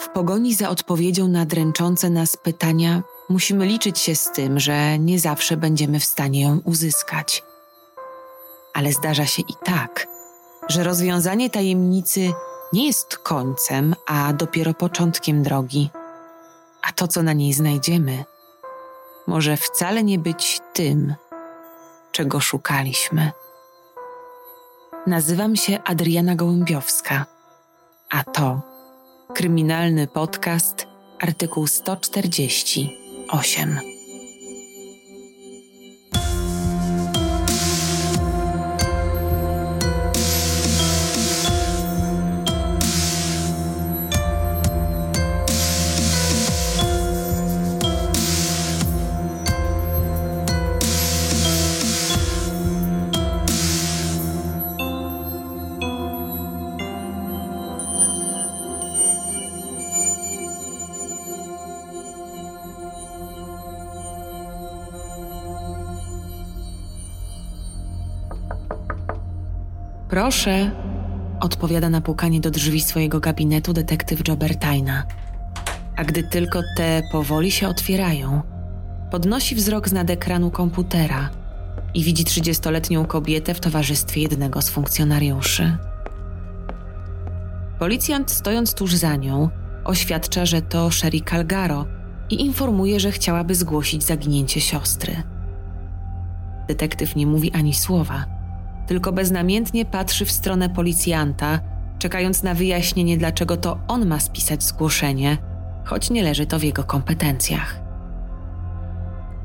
W pogoni za odpowiedzią na dręczące nas pytania musimy liczyć się z tym, że nie zawsze będziemy w stanie ją uzyskać. Ale zdarza się i tak, że rozwiązanie tajemnicy nie jest końcem, a dopiero początkiem drogi, a to, co na niej znajdziemy, może wcale nie być tym, czego szukaliśmy. Nazywam się Adriana Gołębiowska, a to kryminalny podcast, artykuł 148. Proszę, odpowiada na pukanie do drzwi swojego gabinetu detektyw Jobertaina. A gdy tylko te powoli się otwierają, podnosi wzrok z nad ekranu komputera i widzi trzydziestoletnią kobietę w towarzystwie jednego z funkcjonariuszy. Policjant, stojąc tuż za nią, oświadcza, że to Sherry Calgaro i informuje, że chciałaby zgłosić zaginięcie siostry. Detektyw nie mówi ani słowa – tylko beznamiętnie patrzy w stronę policjanta, czekając na wyjaśnienie, dlaczego to on ma spisać zgłoszenie, choć nie leży to w jego kompetencjach.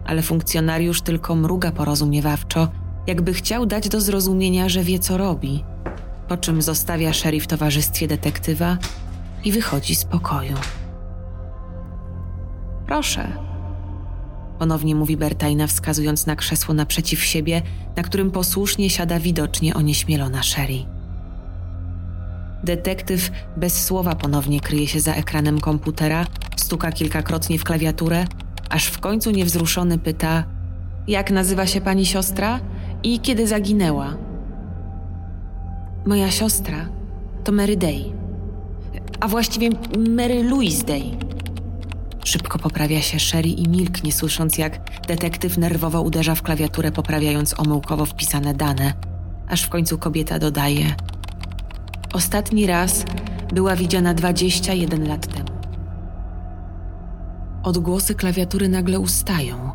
Ale funkcjonariusz tylko mruga porozumiewawczo, jakby chciał dać do zrozumienia, że wie co robi, po czym zostawia Sherry w towarzystwie detektywa i wychodzi z pokoju. Proszę, Ponownie mówi Bertajna, wskazując na krzesło naprzeciw siebie, na którym posłusznie siada widocznie onieśmielona Sherry. Detektyw bez słowa ponownie kryje się za ekranem komputera, stuka kilkakrotnie w klawiaturę, aż w końcu niewzruszony pyta: Jak nazywa się pani siostra i kiedy zaginęła? Moja siostra to Mary Day, a właściwie Mary Louise Day Szybko poprawia się Sherry i milknie, słysząc jak detektyw nerwowo uderza w klawiaturę, poprawiając omyłkowo wpisane dane, aż w końcu kobieta dodaje: Ostatni raz była widziana 21 lat temu. Odgłosy klawiatury nagle ustają,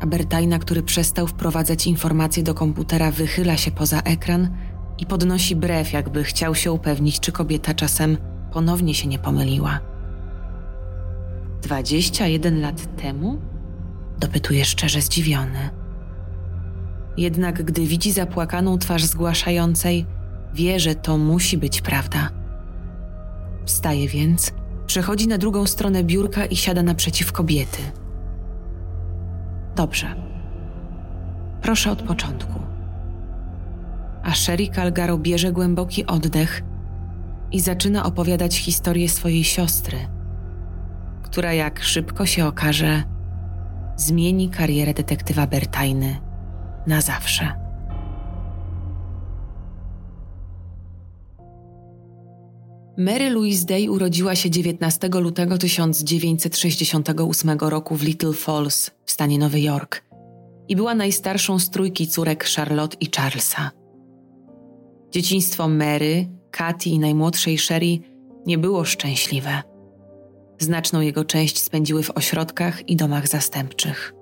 a Bertajna, który przestał wprowadzać informacje do komputera, wychyla się poza ekran i podnosi brew, jakby chciał się upewnić, czy kobieta czasem ponownie się nie pomyliła. 21 lat temu? Dopytuje szczerze zdziwiony. Jednak gdy widzi zapłakaną twarz zgłaszającej, wie, że to musi być prawda. Wstaje więc, przechodzi na drugą stronę biurka i siada naprzeciw kobiety. Dobrze. Proszę od początku. A Sherry Calgaro bierze głęboki oddech i zaczyna opowiadać historię swojej siostry – która jak szybko się okaże, zmieni karierę detektywa Bertajny na zawsze. Mary Louise Day urodziła się 19 lutego 1968 roku w Little Falls w stanie Nowy Jork i była najstarszą z trójki córek Charlotte i Charlesa. Dzieciństwo Mary, Katy i najmłodszej Sherry nie było szczęśliwe. Znaczną jego część spędziły w ośrodkach i domach zastępczych.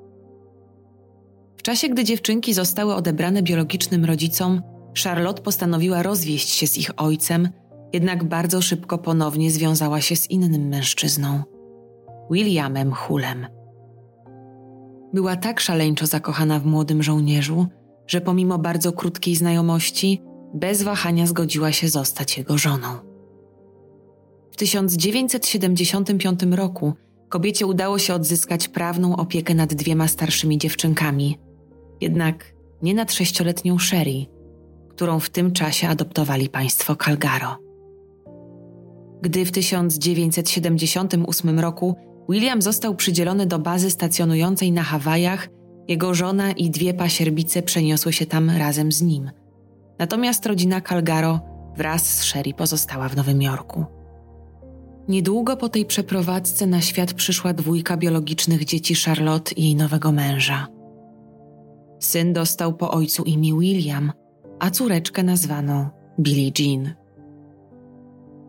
W czasie, gdy dziewczynki zostały odebrane biologicznym rodzicom, Charlotte postanowiła rozwieść się z ich ojcem, jednak bardzo szybko ponownie związała się z innym mężczyzną Williamem Hullem. Była tak szaleńczo zakochana w młodym żołnierzu, że pomimo bardzo krótkiej znajomości, bez wahania zgodziła się zostać jego żoną. W 1975 roku kobiecie udało się odzyskać prawną opiekę nad dwiema starszymi dziewczynkami, jednak nie nad sześcioletnią Sherry, którą w tym czasie adoptowali państwo Calgaro. Gdy w 1978 roku William został przydzielony do bazy stacjonującej na Hawajach, jego żona i dwie pasierbice przeniosły się tam razem z nim. Natomiast rodzina Calgaro wraz z Sherry pozostała w Nowym Jorku. Niedługo po tej przeprowadzce na świat przyszła dwójka biologicznych dzieci Charlotte i jej nowego męża. Syn dostał po ojcu imię William, a córeczkę nazwano Billie Jean.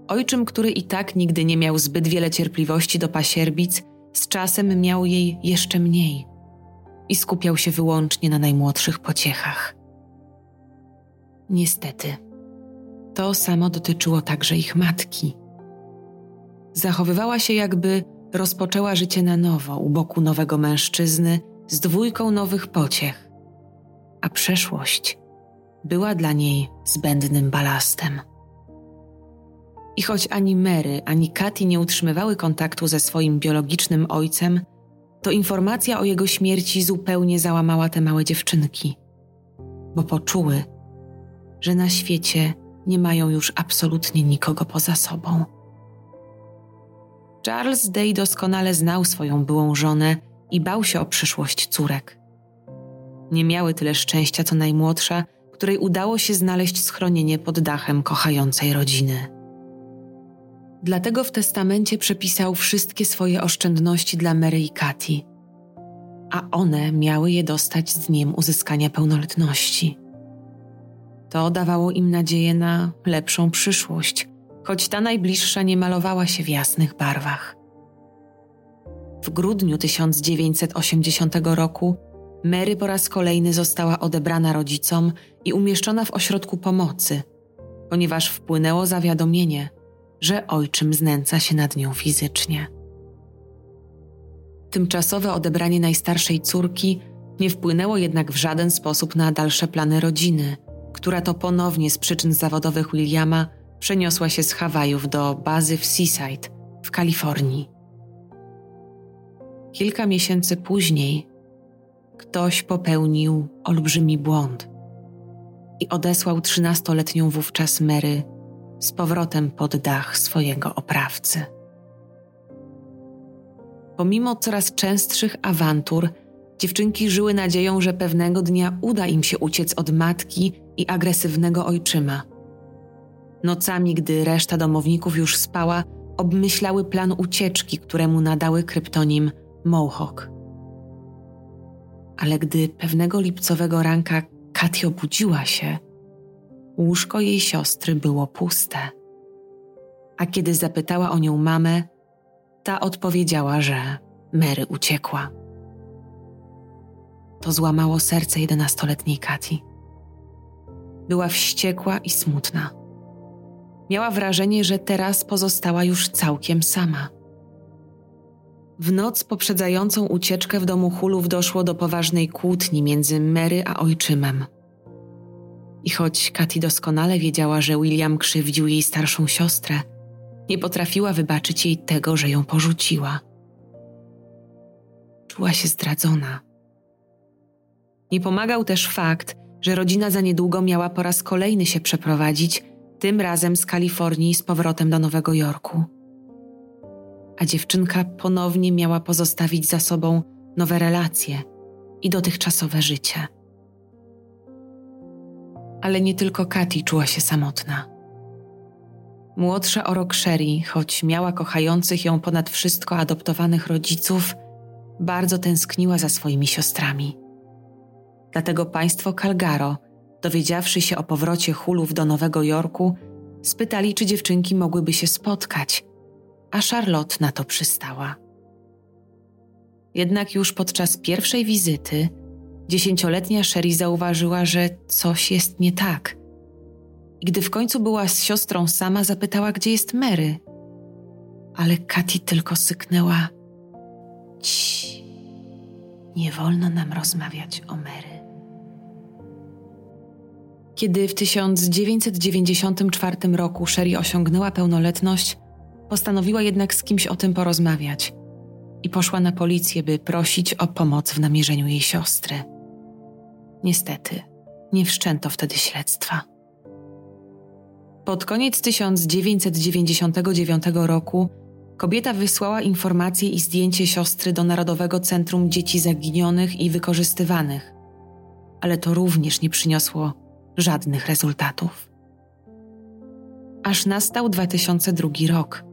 Ojczym, który i tak nigdy nie miał zbyt wiele cierpliwości do pasierbic, z czasem miał jej jeszcze mniej i skupiał się wyłącznie na najmłodszych pociechach. Niestety, to samo dotyczyło także ich matki. Zachowywała się, jakby rozpoczęła życie na nowo u boku nowego mężczyzny z dwójką nowych pociech, a przeszłość była dla niej zbędnym balastem. I choć ani Mary, ani Katy nie utrzymywały kontaktu ze swoim biologicznym ojcem, to informacja o jego śmierci zupełnie załamała te małe dziewczynki, bo poczuły, że na świecie nie mają już absolutnie nikogo poza sobą. Charles Day doskonale znał swoją byłą żonę i bał się o przyszłość córek. Nie miały tyle szczęścia co najmłodsza, której udało się znaleźć schronienie pod dachem kochającej rodziny. Dlatego w testamencie przepisał wszystkie swoje oszczędności dla Mary i Katy, a one miały je dostać z dniem uzyskania pełnoletności. To dawało im nadzieję na lepszą przyszłość, choć ta najbliższa nie malowała się w jasnych barwach. W grudniu 1980 roku Mary po raz kolejny została odebrana rodzicom i umieszczona w ośrodku pomocy, ponieważ wpłynęło zawiadomienie, że ojczym znęca się nad nią fizycznie. Tymczasowe odebranie najstarszej córki nie wpłynęło jednak w żaden sposób na dalsze plany rodziny, która to ponownie z przyczyn zawodowych Williama przeniosła się z Hawajów do bazy w Seaside w Kalifornii. Kilka miesięcy później ktoś popełnił olbrzymi błąd i odesłał trzynastoletnią wówczas Mary z powrotem pod dach swojego oprawcy. Pomimo coraz częstszych awantur, dziewczynki żyły nadzieją, że pewnego dnia uda im się uciec od matki i agresywnego ojczyma. Nocami, gdy reszta domowników już spała, obmyślały plan ucieczki, któremu nadały kryptonim Mohawk. Ale gdy pewnego lipcowego ranka Katy obudziła się, łóżko jej siostry było puste. A kiedy zapytała o nią mamę, ta odpowiedziała, że Mary uciekła. To złamało serce jedenastoletniej Katy. Była wściekła i smutna. Miała wrażenie, że teraz pozostała już całkiem sama. W noc poprzedzającą ucieczkę w domu Hulów doszło do poważnej kłótni między Mary a ojczymem. I choć Katy doskonale wiedziała, że William krzywdził jej starszą siostrę, nie potrafiła wybaczyć jej tego, że ją porzuciła. Czuła się zdradzona. Nie pomagał też fakt, że rodzina za niedługo miała po raz kolejny się przeprowadzić, tym razem z Kalifornii z powrotem do Nowego Jorku. A dziewczynka ponownie miała pozostawić za sobą nowe relacje i dotychczasowe życie. Ale nie tylko Katy czuła się samotna. Młodsza o rok Sherry, choć miała kochających ją ponad wszystko adoptowanych rodziców, bardzo tęskniła za swoimi siostrami. Dlatego państwo Calgaro, dowiedziawszy się o powrocie Hulów do Nowego Jorku, spytali, czy dziewczynki mogłyby się spotkać, a Charlotte na to przystała. Jednak już podczas pierwszej wizyty dziesięcioletnia Sherry zauważyła, że coś jest nie tak. I gdy w końcu była z siostrą sama, zapytała, gdzie jest Mary. Ale Katy tylko syknęła: Cii, nie wolno nam rozmawiać o Mary. Kiedy w 1994 roku Sherry osiągnęła pełnoletność, postanowiła jednak z kimś o tym porozmawiać i poszła na policję, by prosić o pomoc w namierzeniu jej siostry. Niestety, nie wszczęto wtedy śledztwa. Pod koniec 1999 roku kobieta wysłała informację i zdjęcie siostry do Narodowego Centrum Dzieci Zaginionych i Wykorzystywanych, ale to również nie przyniosło żadnych rezultatów. Aż nastał 2002 rok.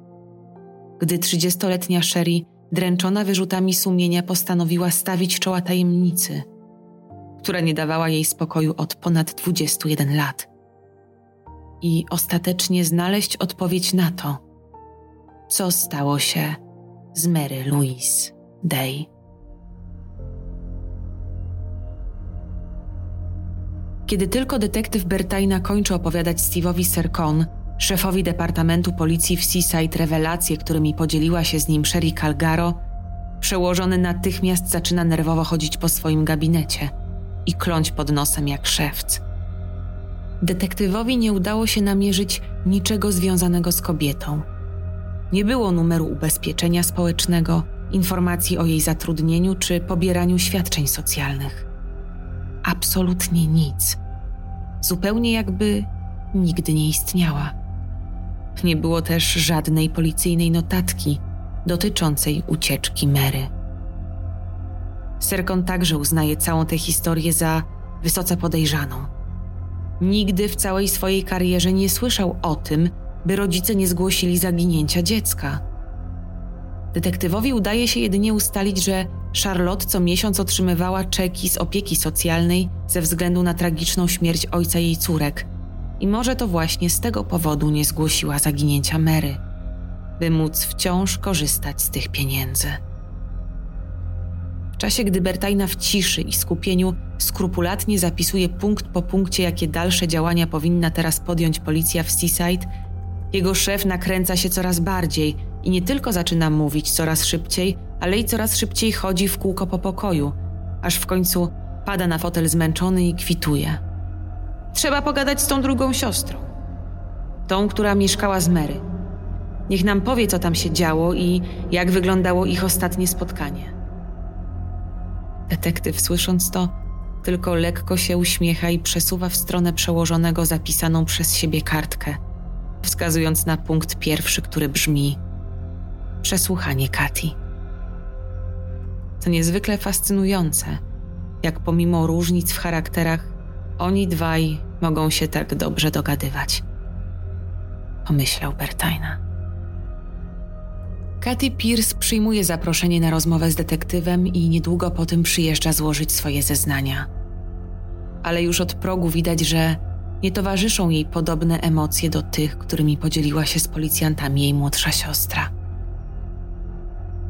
gdy 30-letnia Sherry, dręczona wyrzutami sumienia, postanowiła stawić czoła tajemnicy, która nie dawała jej spokoju od ponad 21 lat. I ostatecznie znaleźć odpowiedź na to, co stało się z Mary Louise Day. Kiedy tylko detektyw Bertaina kończy opowiadać Steve'owi Serkon, szefowi Departamentu Policji w Seaside rewelacje, którymi podzieliła się z nim Sherry Calgaro, przełożony natychmiast zaczyna nerwowo chodzić po swoim gabinecie i kląć pod nosem jak szewc. Detektywowi nie udało się namierzyć niczego związanego z kobietą. Nie było numeru ubezpieczenia społecznego, informacji o jej zatrudnieniu czy pobieraniu świadczeń socjalnych. Absolutnie nic. Zupełnie jakby nigdy nie istniała. Nie było też żadnej policyjnej notatki dotyczącej ucieczki Mary. Serkon także uznaje całą tę historię za wysoce podejrzaną. Nigdy w całej swojej karierze nie słyszał o tym, by rodzice nie zgłosili zaginięcia dziecka. Detektywowi udaje się jedynie ustalić, że Charlotte co miesiąc otrzymywała czeki z opieki socjalnej ze względu na tragiczną śmierć ojca jej córek i może to właśnie z tego powodu nie zgłosiła zaginięcia Mary, by móc wciąż korzystać z tych pieniędzy. W czasie, gdy Bertajna w ciszy i skupieniu skrupulatnie zapisuje punkt po punkcie, jakie dalsze działania powinna teraz podjąć policja w Seaside, jego szef nakręca się coraz bardziej i nie tylko zaczyna mówić coraz szybciej, ale i coraz szybciej chodzi w kółko po pokoju, aż w końcu pada na fotel zmęczony i kwituje. Trzeba pogadać z tą drugą siostrą. Tą, która mieszkała z Mary. Niech nam powie, co tam się działo i jak wyglądało ich ostatnie spotkanie. Detektyw, słysząc to, tylko lekko się uśmiecha i przesuwa w stronę przełożonego zapisaną przez siebie kartkę, wskazując na punkt pierwszy, który brzmi: Przesłuchanie Kati. To niezwykle fascynujące, jak pomimo różnic w charakterach, oni dwaj mogą się tak dobrze dogadywać. Pomyślał Bertajna. Katy Pierce przyjmuje zaproszenie na rozmowę z detektywem i niedługo po tym przyjeżdża złożyć swoje zeznania. Ale już od progu widać, że nie towarzyszą jej podobne emocje do tych, którymi podzieliła się z policjantami jej młodsza siostra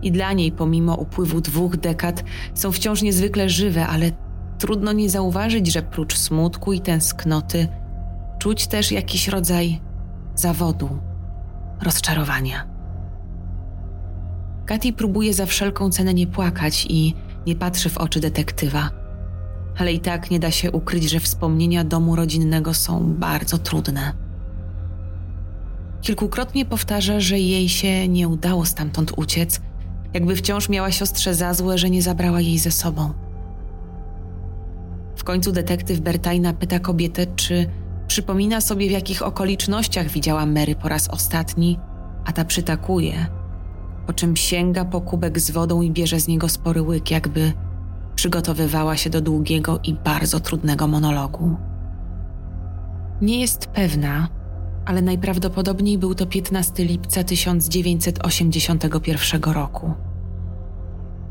i dla niej, pomimo upływu dwóch dekad, są wciąż niezwykle żywe, ale trudno nie zauważyć, że prócz smutku i tęsknoty czuć też jakiś rodzaj zawodu, rozczarowania. Katy próbuje za wszelką cenę nie płakać i nie patrzy w oczy detektywa, ale i tak nie da się ukryć, że wspomnienia domu rodzinnego są bardzo trudne. Kilkukrotnie powtarza, że jej się nie udało stamtąd uciec, jakby wciąż miała siostrze za złe, że nie zabrała jej ze sobą. W końcu detektyw Bertajna pyta kobietę, czy przypomina sobie, w jakich okolicznościach widziała Mary po raz ostatni, a ta przytakuje, po czym sięga po kubek z wodą i bierze z niego spory łyk, jakby przygotowywała się do długiego i bardzo trudnego monologu. Nie jest pewna, ale najprawdopodobniej był to 15 lipca 1981 roku.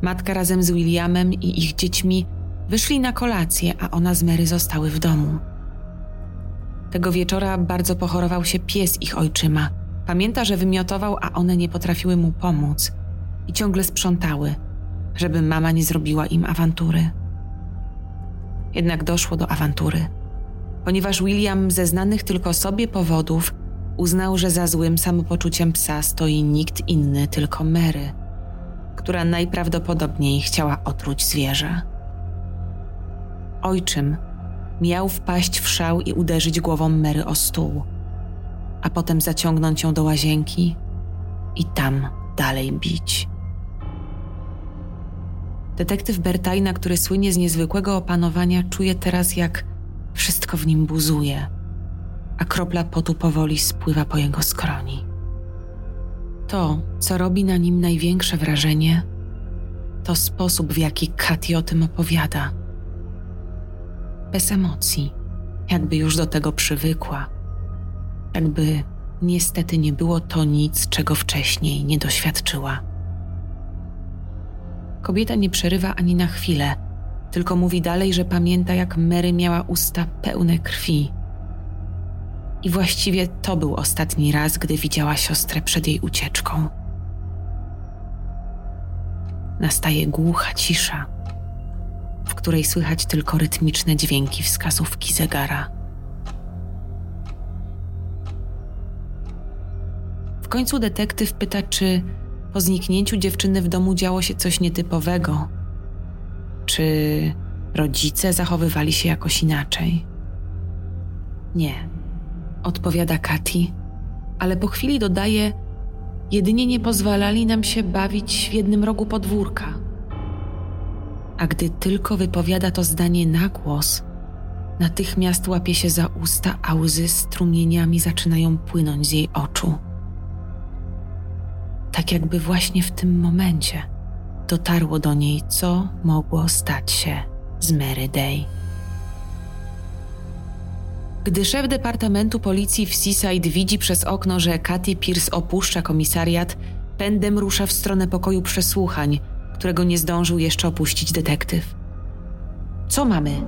Matka razem z Williamem i ich dziećmi wyszli na kolację, a ona z Mary zostały w domu. Tego wieczora bardzo pochorował się pies ich ojczyma. Pamięta, że wymiotował, a one nie potrafiły mu pomóc i ciągle sprzątały, żeby mama nie zrobiła im awantury. Jednak doszło do awantury ponieważ William ze znanych tylko sobie powodów uznał, że za złym samopoczuciem psa stoi nikt inny, tylko Mary, która najprawdopodobniej chciała otruć zwierzę. Ojczym miał wpaść w szał i uderzyć głową Mary o stół, a potem zaciągnąć ją do łazienki i tam dalej bić. Detektyw Bertajna, który słynie z niezwykłego opanowania, czuje teraz, jak wszystko w nim buzuje, a kropla potu powoli spływa po jego skroni. To, co robi na nim największe wrażenie, to sposób, w jaki Katy o tym opowiada. Bez emocji, jakby już do tego przywykła, jakby niestety nie było to nic, czego wcześniej nie doświadczyła. Kobieta nie przerywa ani na chwilę, tylko mówi dalej, że pamięta, jak Mary miała usta pełne krwi. I właściwie to był ostatni raz, gdy widziała siostrę przed jej ucieczką. Nastaje głucha cisza, w której słychać tylko rytmiczne dźwięki wskazówki zegara. W końcu detektyw pyta, czy po zniknięciu dziewczyny w domu działo się coś nietypowego. Czy rodzice zachowywali się jakoś inaczej? Nie, odpowiada Kati, ale po chwili dodaje: Jedynie nie pozwalali nam się bawić w jednym rogu podwórka. A gdy tylko wypowiada to zdanie na głos, natychmiast łapie się za usta, a łzy strumieniami zaczynają płynąć z jej oczu tak jakby właśnie w tym momencie dotarło do niej, co mogło stać się z Mary Day. Gdy szef Departamentu Policji w Seaside widzi przez okno, że Katy Pierce opuszcza komisariat, pędem rusza w stronę pokoju przesłuchań, którego nie zdążył jeszcze opuścić detektyw. Co mamy?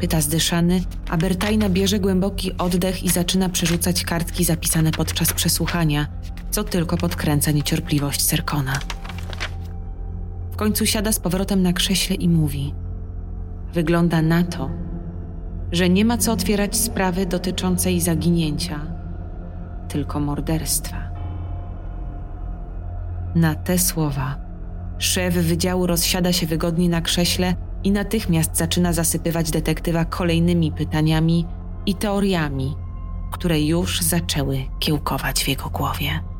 Pyta zdyszany, a Bertajna bierze głęboki oddech i zaczyna przerzucać kartki zapisane podczas przesłuchania, co tylko podkręca niecierpliwość Serkona. W końcu siada z powrotem na krześle i mówi: Wygląda na to, że nie ma co otwierać sprawy dotyczącej zaginięcia, tylko morderstwa. Na te słowa szef wydziału rozsiada się wygodnie na krześle i natychmiast zaczyna zasypywać detektywa kolejnymi pytaniami i teoriami, które już zaczęły kiełkować w jego głowie.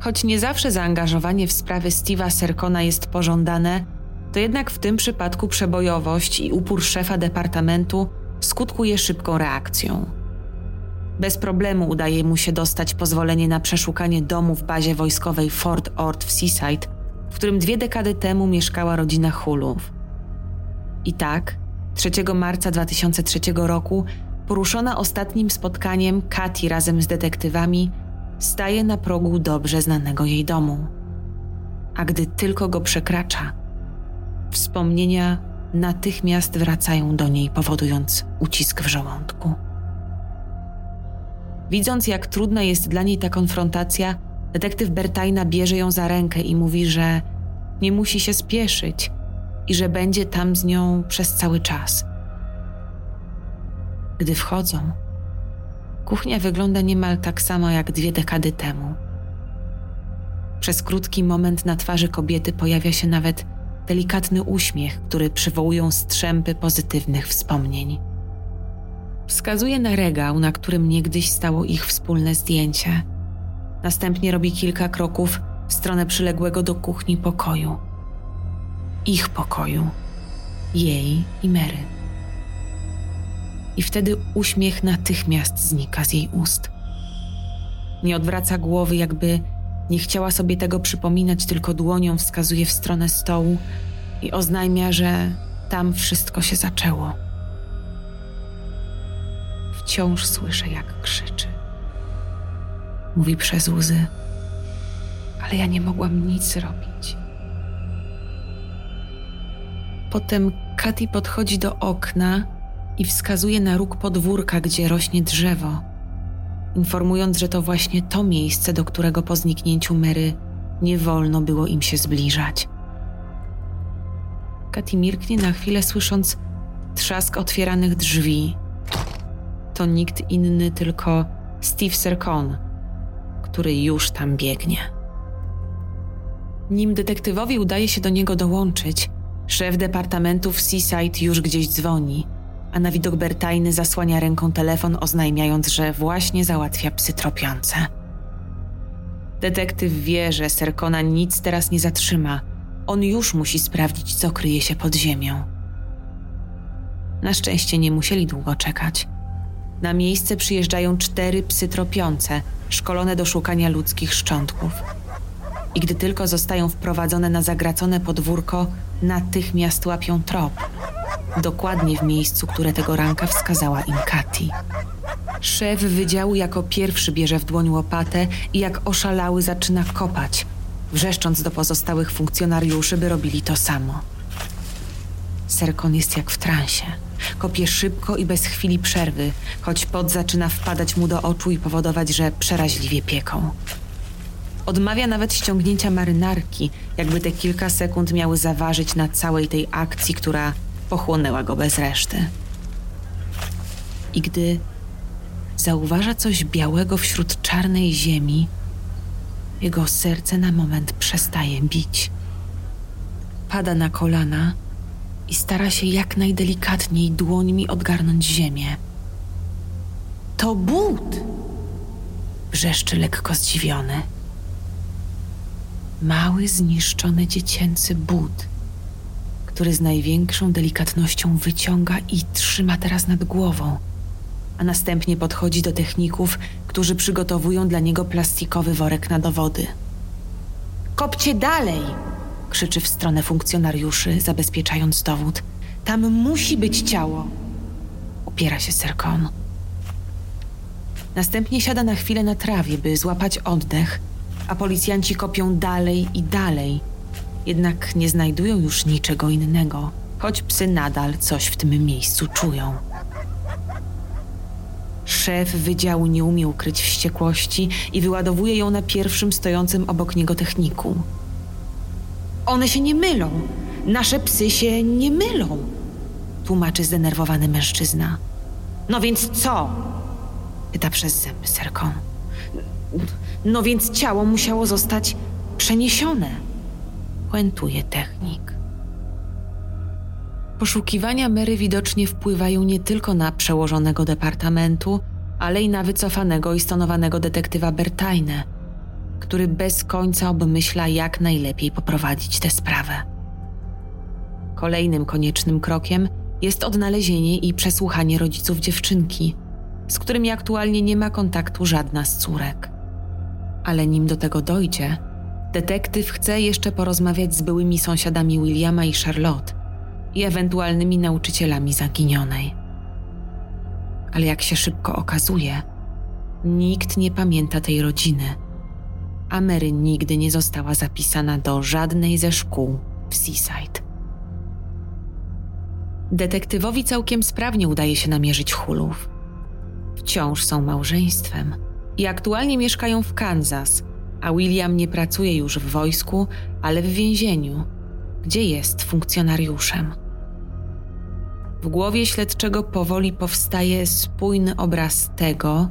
Choć nie zawsze zaangażowanie w sprawy Steve'a Serkona jest pożądane, to jednak w tym przypadku przebojowość i upór szefa departamentu skutkuje szybką reakcją. Bez problemu udaje mu się dostać pozwolenie na przeszukanie domu w bazie wojskowej Fort Ord w Seaside, w którym dwie dekady temu mieszkała rodzina Hulów. I tak, 3 marca 2003 roku, poruszona ostatnim spotkaniem Kati razem z detektywami, staje na progu dobrze znanego jej domu. A gdy tylko go przekracza, wspomnienia natychmiast wracają do niej, powodując ucisk w żołądku. Widząc, jak trudna jest dla niej ta konfrontacja, detektyw Bertajna bierze ją za rękę i mówi, że nie musi się spieszyć i że będzie tam z nią przez cały czas. Gdy wchodzą, Kuchnia wygląda niemal tak samo jak dwie dekady temu. Przez krótki moment na twarzy kobiety pojawia się nawet delikatny uśmiech, który przywołują strzępy pozytywnych wspomnień. Wskazuje na regał, na którym niegdyś stało ich wspólne zdjęcie. Następnie robi kilka kroków w stronę przyległego do kuchni pokoju. Ich pokoju. Jej i Mary i wtedy uśmiech natychmiast znika z jej ust. Nie odwraca głowy, jakby nie chciała sobie tego przypominać, tylko dłonią wskazuje w stronę stołu i oznajmia, że tam wszystko się zaczęło. Wciąż słyszę, jak krzyczy. Mówi przez łzy, ale ja nie mogłam nic zrobić. Potem Katy podchodzi do okna i wskazuje na róg podwórka, gdzie rośnie drzewo, informując, że to właśnie to miejsce, do którego po zniknięciu Mary nie wolno było im się zbliżać. Katy milknie na chwilę, słysząc trzask otwieranych drzwi. To nikt inny, tylko Steve Sercon, który już tam biegnie. Nim detektywowi udaje się do niego dołączyć, szef departamentu w Seaside już gdzieś dzwoni – a na widok Bertajny zasłania ręką telefon, oznajmiając, że właśnie załatwia psy tropiące. Detektyw wie, że Serkona nic teraz nie zatrzyma. On już musi sprawdzić, co kryje się pod ziemią. Na szczęście nie musieli długo czekać. Na miejsce przyjeżdżają cztery psy tropiące, szkolone do szukania ludzkich szczątków. I gdy tylko zostają wprowadzone na zagracone podwórko, natychmiast łapią trop dokładnie w miejscu, które tego ranka wskazała im Kati. Szef wydziału jako pierwszy bierze w dłoń łopatę i jak oszalały zaczyna kopać, wrzeszcząc do pozostałych funkcjonariuszy, by robili to samo. Serkon jest jak w transie. Kopie szybko i bez chwili przerwy, choć pot zaczyna wpadać mu do oczu i powodować, że przeraźliwie pieką. Odmawia nawet ściągnięcia marynarki, jakby te kilka sekund miały zaważyć na całej tej akcji, która pochłonęła go bez reszty. I gdy zauważa coś białego wśród czarnej ziemi, jego serce na moment przestaje bić. Pada na kolana i stara się jak najdelikatniej dłońmi odgarnąć ziemię. To but! Wrzeszczy lekko zdziwiony. Mały, zniszczony dziecięcy but, który z największą delikatnością wyciąga i trzyma teraz nad głową, a następnie podchodzi do techników, którzy przygotowują dla niego plastikowy worek na dowody. Kopcie dalej! krzyczy w stronę funkcjonariuszy, zabezpieczając dowód. Tam musi być ciało. Upiera się Serkon. Następnie siada na chwilę na trawie, by złapać oddech, a policjanci kopią dalej i dalej. Jednak nie znajdują już niczego innego, choć psy nadal coś w tym miejscu czują. Szef wydziału nie umie ukryć wściekłości i wyładowuje ją na pierwszym stojącym obok niego techniku. One się nie mylą. Nasze psy się nie mylą, tłumaczy zdenerwowany mężczyzna. No więc co? pyta przez zęby Serkon. No więc ciało musiało zostać przeniesione, puentuje technik. Poszukiwania Mary widocznie wpływają nie tylko na przełożonego departamentu, ale i na wycofanego i stonowanego detektywa Bertajne – który bez końca obmyśla, jak najlepiej poprowadzić tę sprawę. Kolejnym koniecznym krokiem jest odnalezienie i przesłuchanie rodziców dziewczynki, z którymi aktualnie nie ma kontaktu żadna z córek. Ale nim do tego dojdzie, detektyw chce jeszcze porozmawiać z byłymi sąsiadami Williama i Charlotte i ewentualnymi nauczycielami zaginionej. Ale jak się szybko okazuje, nikt nie pamięta tej rodziny – a Mary nigdy nie została zapisana do żadnej ze szkół w Seaside. Detektywowi całkiem sprawnie udaje się namierzyć hulów. Wciąż są małżeństwem i aktualnie mieszkają w Kansas, a William nie pracuje już w wojsku, ale w więzieniu, gdzie jest funkcjonariuszem. W głowie śledczego powoli powstaje spójny obraz tego,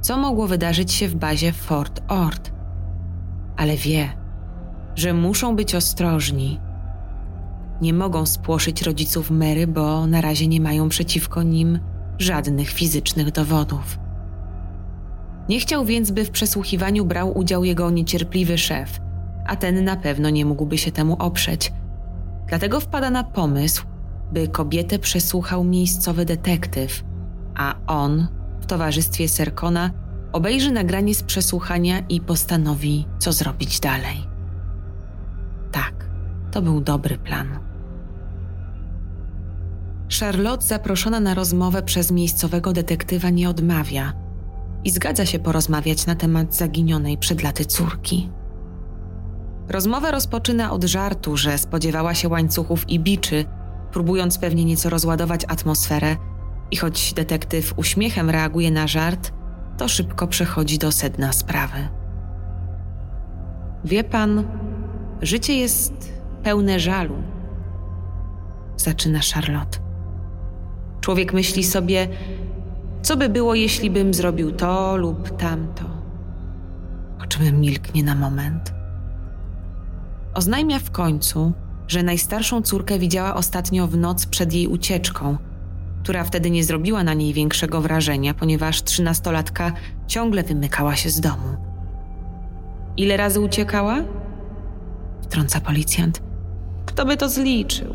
co mogło wydarzyć się w bazie Fort Ord – ale wie, że muszą być ostrożni. Nie mogą spłoszyć rodziców Mary, bo na razie nie mają przeciwko nim żadnych fizycznych dowodów. Nie chciał więc, by w przesłuchiwaniu brał udział jego niecierpliwy szef, a ten na pewno nie mógłby się temu oprzeć. Dlatego wpada na pomysł, by kobietę przesłuchał miejscowy detektyw, a on w towarzystwie Serkona obejrzy nagranie z przesłuchania i postanowi, co zrobić dalej. Tak, to był dobry plan. Charlotte, zaproszona na rozmowę przez miejscowego detektywa, nie odmawia i zgadza się porozmawiać na temat zaginionej przed laty córki. Rozmowę rozpoczyna od żartu, że spodziewała się łańcuchów i biczy, próbując pewnie nieco rozładować atmosferę, i choć detektyw uśmiechem reaguje na żart, to szybko przechodzi do sedna sprawy. Wie pan, życie jest pełne żalu, zaczyna Charlotte. Człowiek myśli sobie, co by było, jeśli bym zrobił to lub tamto. O czym milknie na moment. Oznajmia w końcu, że najstarszą córkę widziała ostatnio w noc przed jej ucieczką – która wtedy nie zrobiła na niej większego wrażenia, ponieważ trzynastolatka ciągle wymykała się z domu. Ile razy uciekała? Wtrąca policjant. Kto by to zliczył?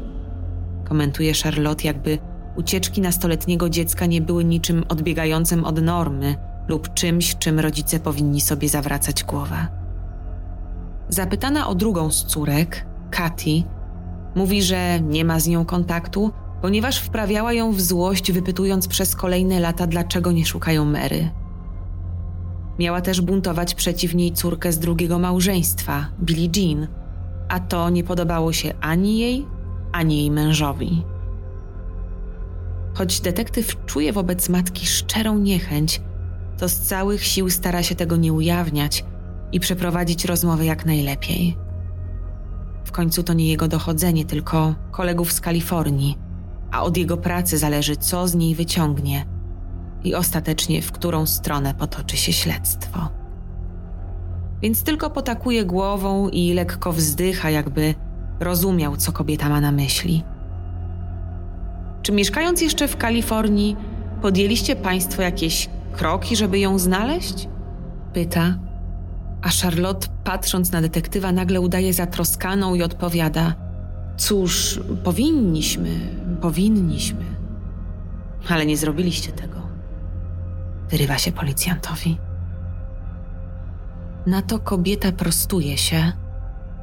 Komentuje Charlotte, jakby ucieczki nastoletniego dziecka nie były niczym odbiegającym od normy lub czymś, czym rodzice powinni sobie zawracać głowę. Zapytana o drugą z córek, Katy, mówi, że nie ma z nią kontaktu, ponieważ wprawiała ją w złość, wypytując przez kolejne lata, dlaczego nie szukają Mary. Miała też buntować przeciw niej córkę z drugiego małżeństwa, Billie Jean, a to nie podobało się ani jej, ani jej mężowi. Choć detektyw czuje wobec matki szczerą niechęć, to z całych sił stara się tego nie ujawniać i przeprowadzić rozmowę jak najlepiej. W końcu to nie jego dochodzenie, tylko kolegów z Kalifornii, a od jego pracy zależy, co z niej wyciągnie i ostatecznie w którą stronę potoczy się śledztwo. Więc tylko potakuje głową i lekko wzdycha, jakby rozumiał, co kobieta ma na myśli. Czy mieszkając jeszcze w Kalifornii, podjęliście Państwo jakieś kroki, żeby ją znaleźć? Pyta, a Charlotte, patrząc na detektywa, nagle udaje zatroskaną i odpowiada: Cóż, powinniśmy, powinniśmy. Ale nie zrobiliście tego. Wyrywa się policjantowi. Na to kobieta prostuje się,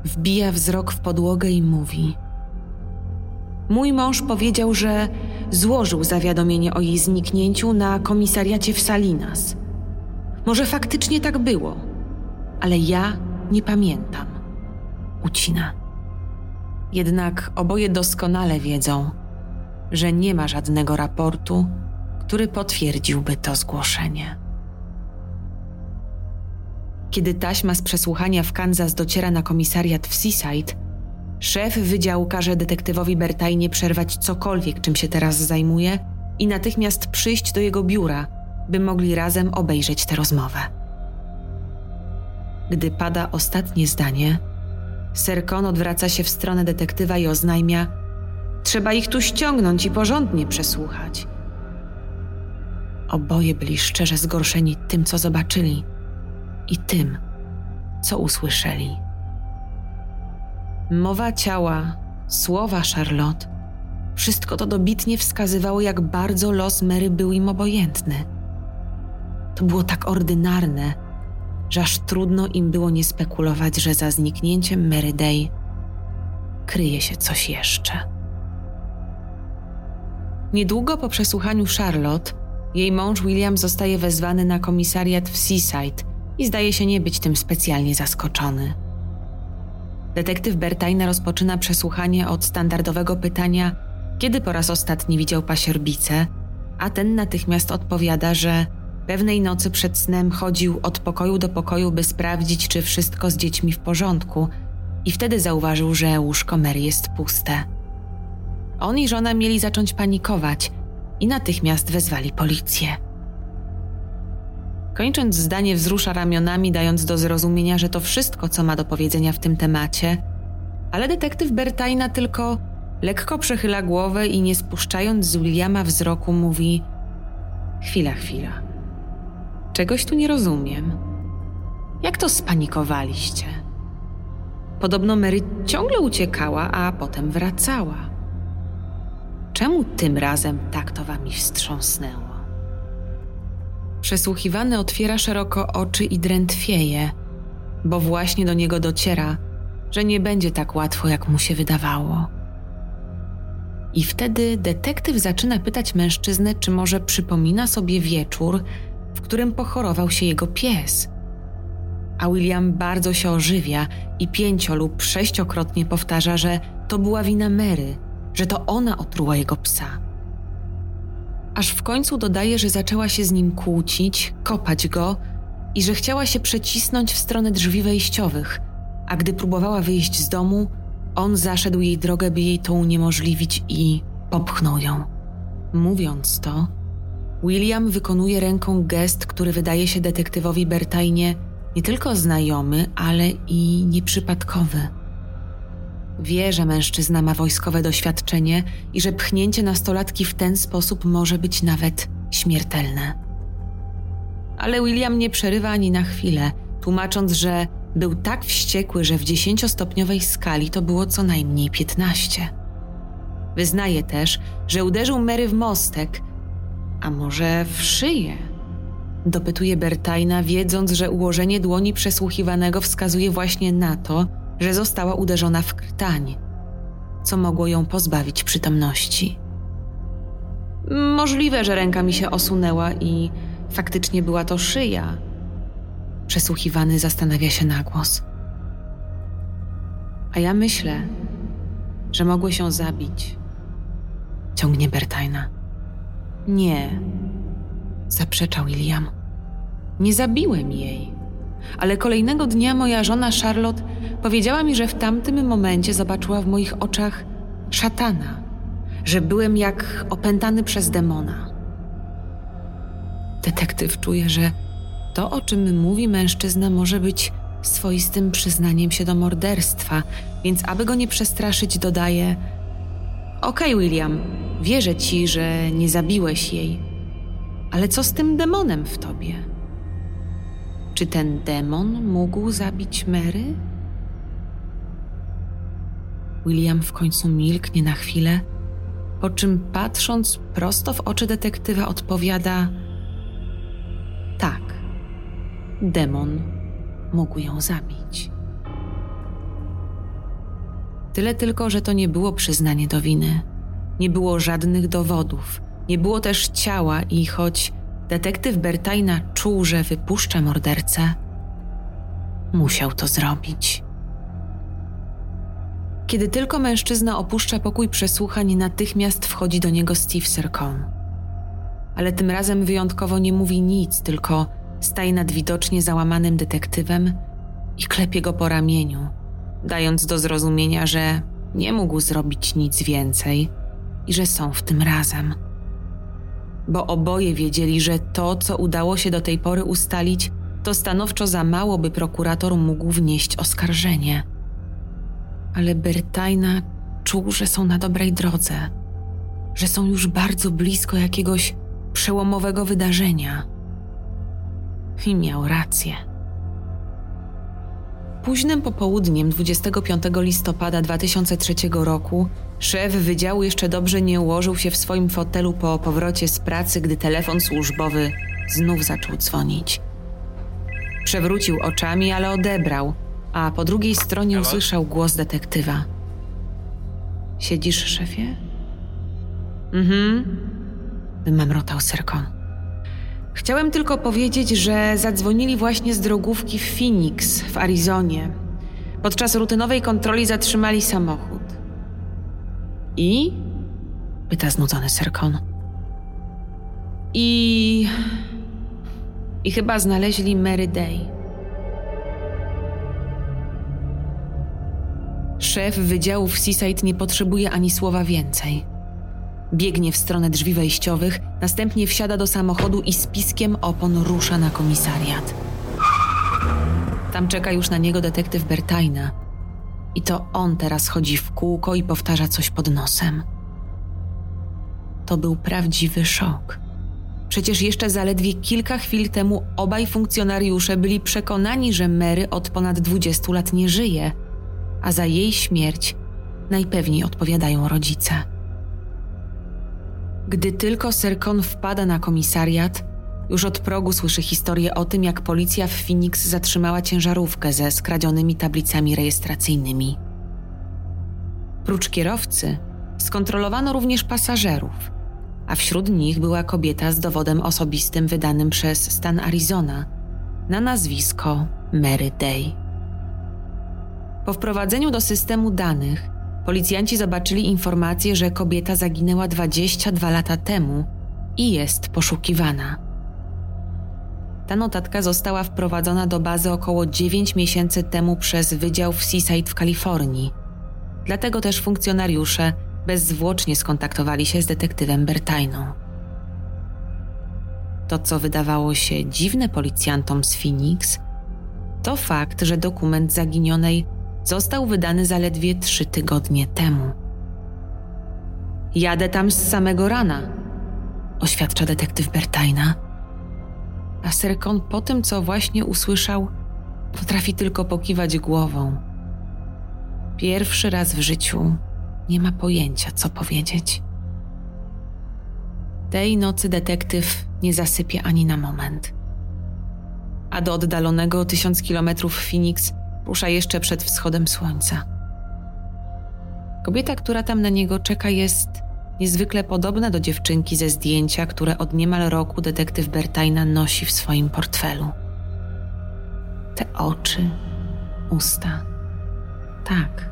wbija wzrok w podłogę i mówi: Mój mąż powiedział, że złożył zawiadomienie o jej zniknięciu na komisariacie w Salinas. Może faktycznie tak było, ale ja nie pamiętam. Ucina. Jednak oboje doskonale wiedzą, że nie ma żadnego raportu, który potwierdziłby to zgłoszenie. Kiedy taśma z przesłuchania w Kansas dociera na komisariat w Seaside, szef wydziału każe detektywowi Bertajnie przerwać cokolwiek, czym się teraz zajmuje i natychmiast przyjść do jego biura, by mogli razem obejrzeć tę rozmowę. Gdy pada ostatnie zdanie, Serkon odwraca się w stronę detektywa i oznajmia: Trzeba ich tu ściągnąć i porządnie przesłuchać. Oboje byli szczerze zgorszeni tym, co zobaczyli i tym, co usłyszeli. Mowa ciała, słowa Charlotte, wszystko to dobitnie wskazywało, jak bardzo los Mary był im obojętny. To było tak ordynarne, że aż trudno im było nie spekulować, że za zniknięciem Mary Day kryje się coś jeszcze. Niedługo po przesłuchaniu Charlotte, jej mąż William zostaje wezwany na komisariat w Seaside i zdaje się nie być tym specjalnie zaskoczony. Detektyw Bertajna rozpoczyna przesłuchanie od standardowego pytania, kiedy po raz ostatni widział pasierbicę, a ten natychmiast odpowiada, że Pewnej nocy przed snem chodził od pokoju do pokoju, by sprawdzić, czy wszystko z dziećmi w porządku, i wtedy zauważył, że łóżko Mary jest puste. On i żona mieli zacząć panikować i natychmiast wezwali policję. Kończąc zdanie, wzrusza ramionami, dając do zrozumienia, że to wszystko, co ma do powiedzenia w tym temacie, ale detektyw Bertajna tylko lekko przechyla głowę i nie spuszczając z Williama wzroku mówi: Chwila, chwila. Czegoś tu nie rozumiem. Jak to spanikowaliście? Podobno Mary ciągle uciekała, a potem wracała. Czemu tym razem tak to wami wstrząsnęło? Przesłuchiwany otwiera szeroko oczy i drętwieje, bo właśnie do niego dociera, że nie będzie tak łatwo, jak mu się wydawało. I wtedy detektyw zaczyna pytać mężczyznę, czy może przypomina sobie wieczór, w którym pochorował się jego pies. A William bardzo się ożywia i pięcio lub sześciokrotnie powtarza, że to była wina Mary, że to ona otruła jego psa. Aż w końcu dodaje, że zaczęła się z nim kłócić, kopać go i że chciała się przecisnąć w stronę drzwi wejściowych, a gdy próbowała wyjść z domu, on zaszedł jej drogę, by jej to uniemożliwić i popchnął ją. Mówiąc to, William wykonuje ręką gest, który wydaje się detektywowi Bertajnie nie tylko znajomy, ale i nieprzypadkowy. Wie, że mężczyzna ma wojskowe doświadczenie i że pchnięcie nastolatki w ten sposób może być nawet śmiertelne. Ale William nie przerywa ani na chwilę, tłumacząc, że był tak wściekły, że w dziesięciostopniowej skali to było co najmniej piętnaście. Wyznaje też, że uderzył Mary w mostek, a może w szyję? Dopytuje Bertajna, wiedząc, że ułożenie dłoni przesłuchiwanego wskazuje właśnie na to, że została uderzona w krtań, co mogło ją pozbawić przytomności. Możliwe, że ręka mi się osunęła i faktycznie była to szyja. Przesłuchiwany zastanawia się na głos. A ja myślę, że mogły się zabić. Ciągnie Bertajna. Nie, zaprzeczał William. Nie zabiłem jej. Ale kolejnego dnia moja żona Charlotte powiedziała mi, że w tamtym momencie zobaczyła w moich oczach szatana, że byłem jak opętany przez demona. Detektyw czuje, że to, o czym mówi mężczyzna, może być swoistym przyznaniem się do morderstwa, więc aby go nie przestraszyć, dodaje: Okej, okay, William, wierzę ci, że nie zabiłeś jej, ale co z tym demonem w tobie? Czy ten demon mógł zabić Mary? William w końcu milknie na chwilę, po czym patrząc prosto w oczy detektywa odpowiada: Tak, demon mógł ją zabić. Tyle tylko, że to nie było przyznanie do winy. Nie było żadnych dowodów, nie było też ciała i choć detektyw Bertajna czuł, że wypuszcza mordercę, musiał to zrobić. Kiedy tylko mężczyzna opuszcza pokój przesłuchań, natychmiast wchodzi do niego Steve Sercon. Ale tym razem wyjątkowo nie mówi nic, tylko staje nad widocznie załamanym detektywem i klepie go po ramieniu, dając do zrozumienia, że nie mógł zrobić nic więcej i że są w tym razem. Bo oboje wiedzieli, że to, co udało się do tej pory ustalić, to stanowczo za mało, by prokurator mógł wnieść oskarżenie. Ale Bertajna czuł, że są na dobrej drodze, że są już bardzo blisko jakiegoś przełomowego wydarzenia. I miał rację. Późnym popołudniem 25 listopada 2003 roku szef wydziału jeszcze dobrze nie ułożył się w swoim fotelu po powrocie z pracy, gdy telefon służbowy znów zaczął dzwonić. Przewrócił oczami, ale odebrał, a po drugiej stronie usłyszał głos detektywa. Siedzisz, szefie? Mhm, wymamrotał Serkon. Chciałem tylko powiedzieć, że zadzwonili właśnie z drogówki w Phoenix w Arizonie. Podczas rutynowej kontroli zatrzymali samochód. I? pyta znudzony Serkon. I. I chyba znaleźli Mary Day. Szef wydziału w Seaside nie potrzebuje ani słowa więcej. Biegnie w stronę drzwi wejściowych, następnie wsiada do samochodu i z piskiem opon rusza na komisariat. Tam czeka już na niego detektyw Bertajna. I to on teraz chodzi w kółko i powtarza coś pod nosem. To był prawdziwy szok. Przecież jeszcze zaledwie kilka chwil temu obaj funkcjonariusze byli przekonani, że Mary od ponad 20 lat nie żyje, a za jej śmierć najpewniej odpowiadają rodzice. Gdy tylko Serkon wpada na komisariat, już od progu słyszy historię o tym, jak policja w Phoenix zatrzymała ciężarówkę ze skradzionymi tablicami rejestracyjnymi. Prócz kierowcy skontrolowano również pasażerów, a wśród nich była kobieta z dowodem osobistym wydanym przez stan Arizona na nazwisko Mary Day. Po wprowadzeniu do systemu danych Policjanci zobaczyli informację, że kobieta zaginęła 22 lata temu i jest poszukiwana. Ta notatka została wprowadzona do bazy około 9 miesięcy temu przez Wydział w Seaside w Kalifornii. Dlatego też funkcjonariusze bezzwłocznie skontaktowali się z detektywem Bertajną. To, co wydawało się dziwne policjantom z Phoenix, to fakt, że dokument zaginionej został wydany zaledwie trzy tygodnie temu. Jadę tam z samego rana, oświadcza detektyw Bertajna. A Serkon po tym, co właśnie usłyszał, potrafi tylko pokiwać głową. Pierwszy raz w życiu nie ma pojęcia, co powiedzieć. Tej nocy detektyw nie zasypie ani na moment. A do oddalonego tysiąc kilometrów Phoenix rusza jeszcze przed wschodem słońca. Kobieta, która tam na niego czeka, jest niezwykle podobna do dziewczynki ze zdjęcia, które od niemal roku detektyw Bertajna nosi w swoim portfelu. Te oczy, usta. Tak,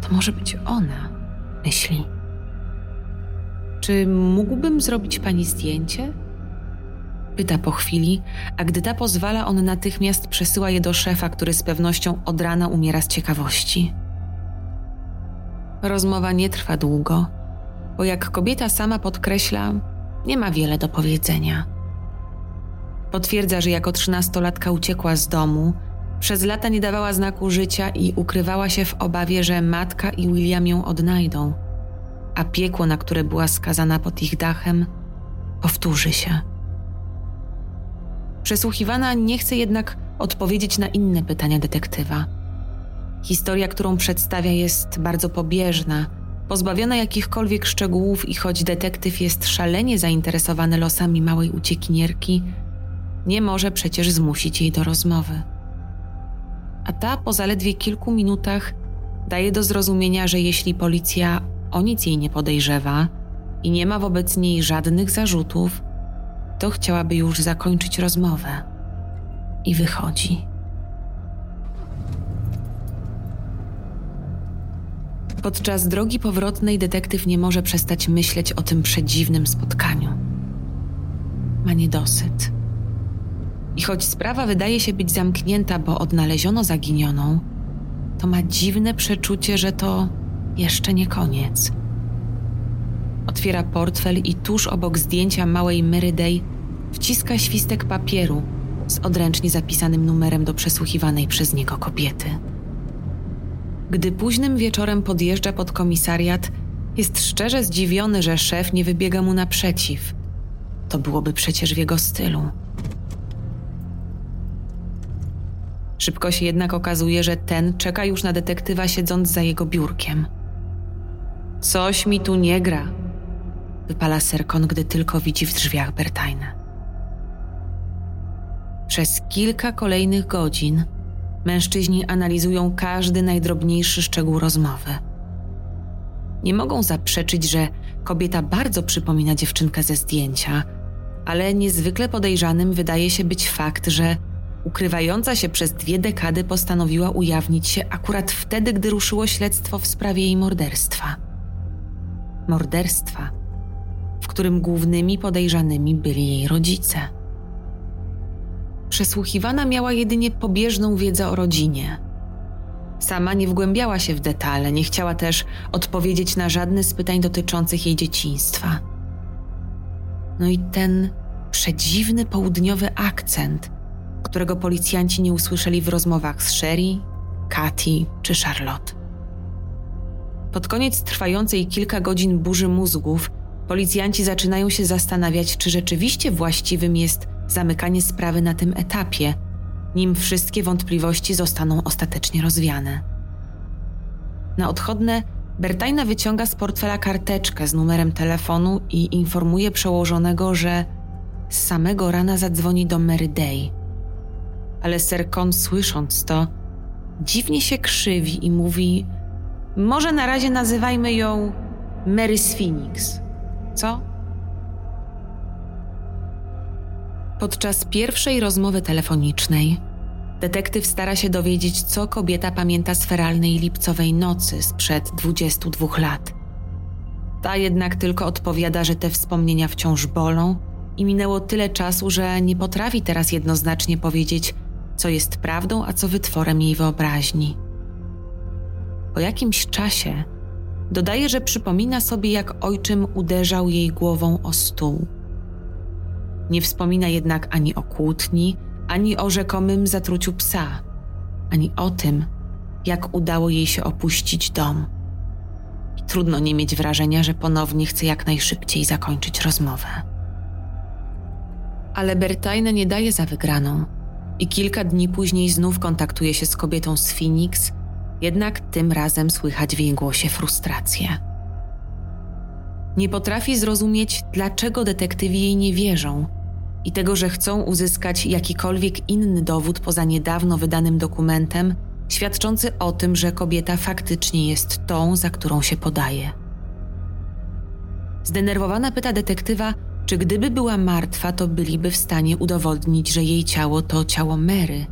to może być ona, myśli. Czy mógłbym zrobić pani zdjęcie? Pyta po chwili, a gdy ta pozwala, on natychmiast przesyła je do szefa, który z pewnością od rana umiera z ciekawości. Rozmowa nie trwa długo, bo jak kobieta sama podkreśla, nie ma wiele do powiedzenia. Potwierdza, że jako trzynastolatka uciekła z domu, przez lata nie dawała znaku życia i ukrywała się w obawie, że matka i William ją odnajdą, a piekło, na które była skazana pod ich dachem, powtórzy się. Przesłuchiwana nie chce jednak odpowiedzieć na inne pytania detektywa. Historia, którą przedstawia, jest bardzo pobieżna, pozbawiona jakichkolwiek szczegółów, i choć detektyw jest szalenie zainteresowany losami małej uciekinierki, nie może przecież zmusić jej do rozmowy. A ta po zaledwie kilku minutach daje do zrozumienia, że jeśli policja o nic jej nie podejrzewa i nie ma wobec niej żadnych zarzutów, to chciałaby już zakończyć rozmowę. I wychodzi. Podczas drogi powrotnej detektyw nie może przestać myśleć o tym przedziwnym spotkaniu. Ma niedosyt. I choć sprawa wydaje się być zamknięta, bo odnaleziono zaginioną, to ma dziwne przeczucie, że to jeszcze nie koniec. Otwiera portfel i tuż obok zdjęcia małej Mary Day wciska świstek papieru z odręcznie zapisanym numerem do przesłuchiwanej przez niego kobiety. Gdy późnym wieczorem podjeżdża pod komisariat, jest szczerze zdziwiony, że szef nie wybiega mu naprzeciw. To byłoby przecież w jego stylu. Szybko się jednak okazuje, że ten czeka już na detektywa siedząc za jego biurkiem. Coś mi tu nie gra, wypala Serkon, gdy tylko widzi w drzwiach Bertajnę. Przez kilka kolejnych godzin mężczyźni analizują każdy najdrobniejszy szczegół rozmowy. Nie mogą zaprzeczyć, że kobieta bardzo przypomina dziewczynkę ze zdjęcia, ale niezwykle podejrzanym wydaje się być fakt, że ukrywająca się przez dwie dekady postanowiła ujawnić się akurat wtedy, gdy ruszyło śledztwo w sprawie jej morderstwa. Morderstwa, którym głównymi podejrzanymi byli jej rodzice. Przesłuchiwana miała jedynie pobieżną wiedzę o rodzinie. Sama nie wgłębiała się w detale, nie chciała też odpowiedzieć na żadne z pytań dotyczących jej dzieciństwa. No i ten przedziwny południowy akcent, którego policjanci nie usłyszeli w rozmowach z Sherry, Katy czy Charlotte. Pod koniec trwającej kilka godzin burzy mózgów, policjanci zaczynają się zastanawiać, czy rzeczywiście właściwym jest zamykanie sprawy na tym etapie, nim wszystkie wątpliwości zostaną ostatecznie rozwiane. Na odchodne Bertajna wyciąga z portfela karteczkę z numerem telefonu i informuje przełożonego, że z samego rana zadzwoni do Mary Day. Ale Sir Con, słysząc to, dziwnie się krzywi i mówi: Może na razie nazywajmy ją Mary Phoenix. Co? Podczas pierwszej rozmowy telefonicznej detektyw stara się dowiedzieć, co kobieta pamięta z feralnej lipcowej nocy sprzed 22 lat. Ta jednak tylko odpowiada, że te wspomnienia wciąż bolą i minęło tyle czasu, że nie potrafi teraz jednoznacznie powiedzieć, co jest prawdą, a co wytworem jej wyobraźni. Po jakimś czasie dodaje, że przypomina sobie, jak ojczym uderzał jej głową o stół nie wspomina jednak ani o kłótni, ani o rzekomym zatruciu psa, ani o tym, jak udało jej się opuścić dom. I trudno nie mieć wrażenia, że ponownie chce jak najszybciej zakończyć rozmowę. Ale Bertajne nie daje za wygraną i kilka dni później znów kontaktuje się z kobietą z Phoenix, jednak tym razem słychać w jej głosie frustrację. Nie potrafi zrozumieć, dlaczego detektywi jej nie wierzą i tego, że chcą uzyskać jakikolwiek inny dowód poza niedawno wydanym dokumentem, świadczący o tym, że kobieta faktycznie jest tą, za którą się podaje. Zdenerwowana pyta detektywa, czy gdyby była martwa, to byliby w stanie udowodnić, że jej ciało to ciało Mary.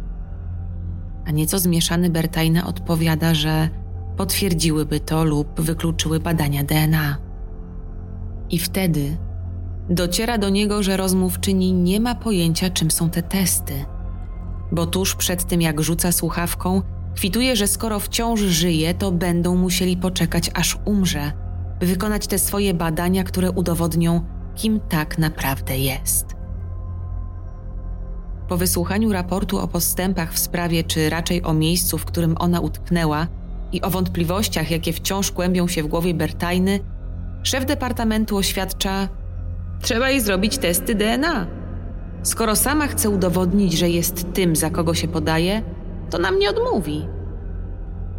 A nieco zmieszany Bertajna odpowiada, że potwierdziłyby to lub wykluczyły badania DNA. I wtedy dociera do niego, że rozmówczyni nie ma pojęcia, czym są te testy. Bo tuż przed tym, jak rzuca słuchawką, kwituje, że skoro wciąż żyje, to będą musieli poczekać, aż umrze, by wykonać te swoje badania, które udowodnią, kim tak naprawdę jest. Po wysłuchaniu raportu o postępach w sprawie, czy raczej o miejscu, w którym ona utknęła, i o wątpliwościach, jakie wciąż kłębią się w głowie Bertajny, szef departamentu oświadcza: Trzeba jej zrobić testy DNA. Skoro sama chce udowodnić, że jest tym, za kogo się podaje, to nam nie odmówi.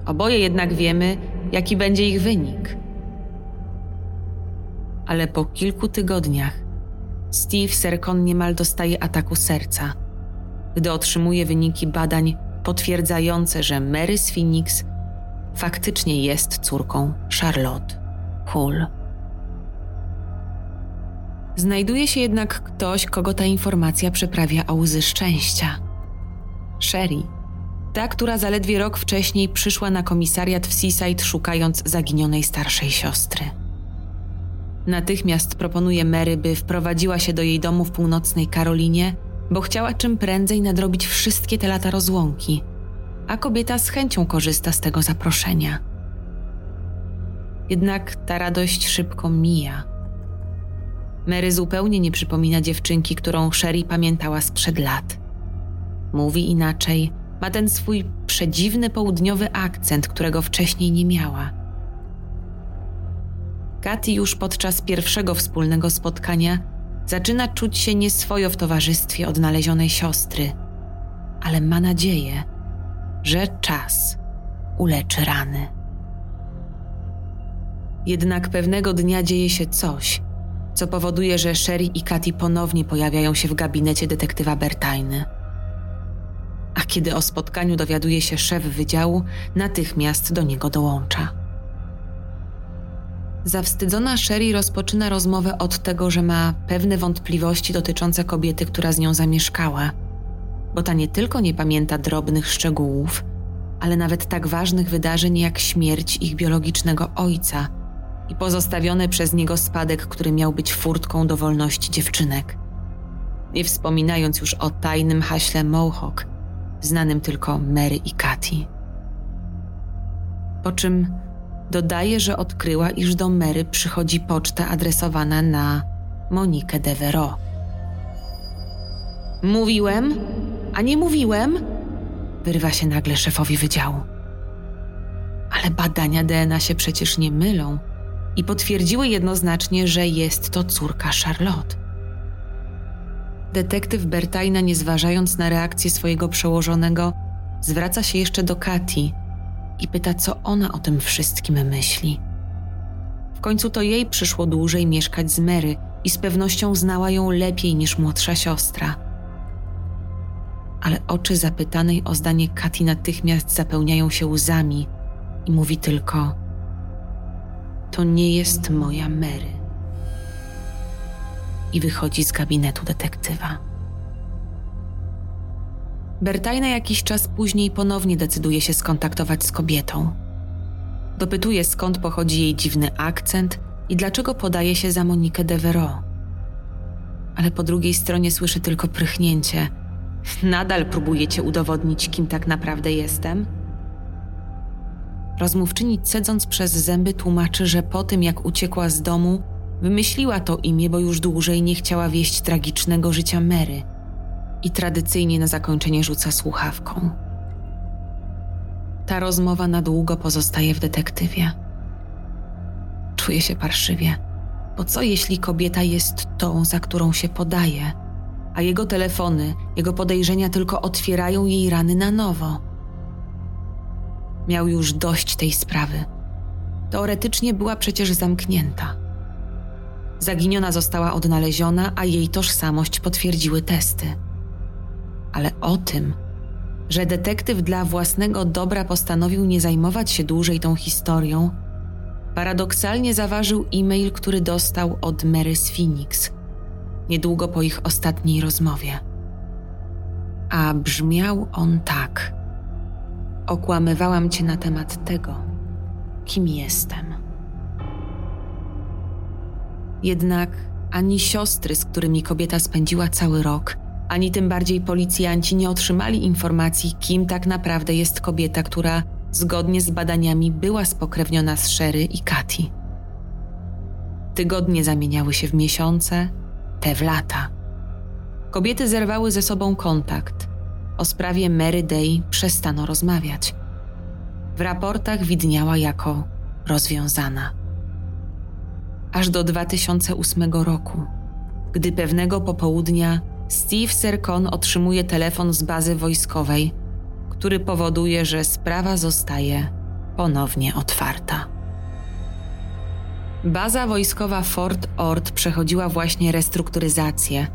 Oboje jednak wiemy, jaki będzie ich wynik. Ale po kilku tygodniach Steve Serkon niemal dostaje ataku serca, gdy otrzymuje wyniki badań potwierdzające, że Mary Phoenix faktycznie jest córką Charlotte Hull. Znajduje się jednak ktoś, kogo ta informacja przeprawia o łzy szczęścia. Sherry, ta, która zaledwie rok wcześniej przyszła na komisariat w Seaside szukając zaginionej starszej siostry. Natychmiast proponuje Mary, by wprowadziła się do jej domu w północnej Karolinie, bo chciała czym prędzej nadrobić wszystkie te lata rozłąki, a kobieta z chęcią korzysta z tego zaproszenia. Jednak ta radość szybko mija. Mary zupełnie nie przypomina dziewczynki, którą Sherry pamiętała sprzed lat. Mówi inaczej, ma ten swój przedziwny południowy akcent, którego wcześniej nie miała. Katy już podczas pierwszego wspólnego spotkania zaczyna czuć się nieswojo w towarzystwie odnalezionej siostry, ale ma nadzieję, że czas uleczy rany. Jednak pewnego dnia dzieje się coś, co powoduje, że Sherry i Katy ponownie pojawiają się w gabinecie detektywa Bertajny. A kiedy o spotkaniu dowiaduje się szef wydziału, natychmiast do niego dołącza. Zawstydzona Sherry rozpoczyna rozmowę od tego, że ma pewne wątpliwości dotyczące kobiety, która z nią zamieszkała, bo ta nie tylko nie pamięta drobnych szczegółów, ale nawet tak ważnych wydarzeń jak śmierć ich biologicznego ojca i pozostawiony przez niego spadek, który miał być furtką do wolności dziewczynek. Nie wspominając już o tajnym haśle Mohawk, znanym tylko Mary i Katy. Po czym dodaje, że odkryła, iż do Mary przychodzi poczta adresowana na Monikę Devereaux. Mówiłem, a nie mówiłem, wyrywa się nagle szefowi wydziału. Ale badania DNA się przecież nie mylą i potwierdziły jednoznacznie, że jest to córka Charlotte. Detektyw Bertajna, nie zważając na reakcję swojego przełożonego, zwraca się jeszcze do Kati i pyta, co ona o tym wszystkim myśli. W końcu to jej przyszło dłużej mieszkać z Mary i z pewnością znała ją lepiej niż młodsza siostra. Ale oczy zapytanej o zdanie Kati natychmiast zapełniają się łzami i mówi tylko: To nie jest moja Mary. I wychodzi z gabinetu detektywa. Bertajna jakiś czas później ponownie decyduje się skontaktować z kobietą. Dopytuje skąd pochodzi jej dziwny akcent i dlaczego podaje się za Monikę Devereaux. Ale po drugiej stronie słyszy tylko prychnięcie. Nadal próbujecie udowodnić, kim tak naprawdę jestem? Rozmówczyni cedząc przez zęby tłumaczy, że po tym jak uciekła z domu, wymyśliła to imię, bo już dłużej nie chciała wieść tragicznego życia Mary – i tradycyjnie na zakończenie rzuca słuchawką. Ta rozmowa na długo pozostaje w detektywie. Czuje się parszywie, bo co jeśli kobieta jest tą, za którą się podaje, a jego telefony, jego podejrzenia tylko otwierają jej rany na nowo? Miał już dość tej sprawy. Teoretycznie była przecież zamknięta. Zaginiona została odnaleziona, a jej tożsamość potwierdziły testy ale o tym, że detektyw dla własnego dobra postanowił nie zajmować się dłużej tą historią, paradoksalnie zaważył e-mail, który dostał od Mary z Phoenix, niedługo po ich ostatniej rozmowie. A brzmiał on tak: Okłamywałam cię na temat tego, kim jestem. Jednak ani siostry, z którymi kobieta spędziła cały rok, ani tym bardziej policjanci nie otrzymali informacji, kim tak naprawdę jest kobieta, która zgodnie z badaniami była spokrewniona z Sherry i Katy. Tygodnie zamieniały się w miesiące, te w lata. Kobiety zerwały ze sobą kontakt. O sprawie Mary Day przestano rozmawiać. W raportach widniała jako rozwiązana. Aż do 2008 roku, gdy pewnego popołudnia Steve Serkon otrzymuje telefon z bazy wojskowej, który powoduje, że sprawa zostaje ponownie otwarta. Baza wojskowa Fort Ord przechodziła właśnie restrukturyzację,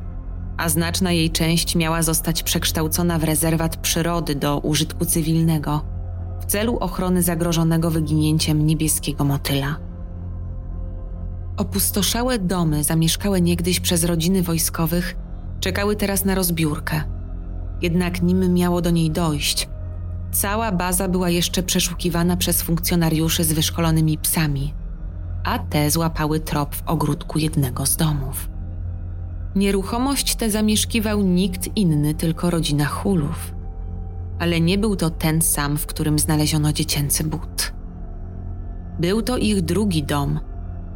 a znaczna jej część miała zostać przekształcona w rezerwat przyrody do użytku cywilnego w celu ochrony zagrożonego wyginięciem niebieskiego motyla. Opustoszałe domy zamieszkałe niegdyś przez rodziny wojskowych czekały teraz na rozbiórkę. Jednak nim miało do niej dojść, cała baza była jeszcze przeszukiwana przez funkcjonariuszy z wyszkolonymi psami, a te złapały trop w ogródku jednego z domów. Nieruchomość tę zamieszkiwał nikt inny, tylko rodzina Hulów. Ale nie był to ten sam, w którym znaleziono dziecięcy but. Był to ich drugi dom,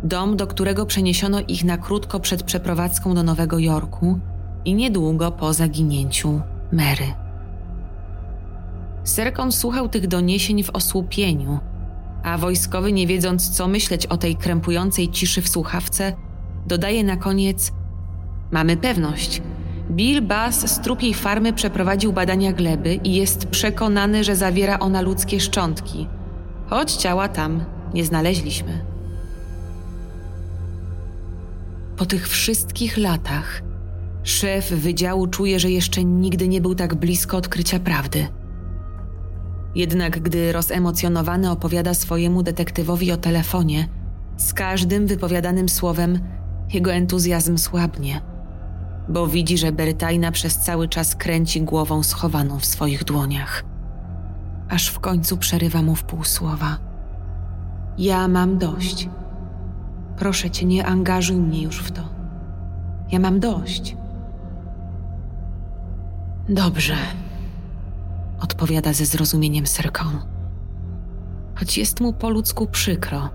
dom, do którego przeniesiono ich na krótko przed przeprowadzką do Nowego Jorku i niedługo po zaginięciu Mary. Serkon słuchał tych doniesień w osłupieniu, a wojskowy, nie wiedząc co myśleć o tej krępującej ciszy w słuchawce, dodaje na koniec: Mamy pewność. Bill Bass z trupiej farmy przeprowadził badania gleby i jest przekonany, że zawiera ona ludzkie szczątki, choć ciała tam nie znaleźliśmy. Po tych wszystkich latach Szef wydziału czuje, że jeszcze nigdy nie był tak blisko odkrycia prawdy. Jednak gdy rozemocjonowany opowiada swojemu detektywowi o telefonie, z każdym wypowiadanym słowem jego entuzjazm słabnie, bo widzi, że Bertajna przez cały czas kręci głową schowaną w swoich dłoniach. Aż w końcu przerywa mu w pół słowa. Ja mam dość. Proszę cię, nie angażuj mnie już w to. Ja mam dość. Dobrze, odpowiada ze zrozumieniem Serkon. Choć jest mu po ludzku przykro,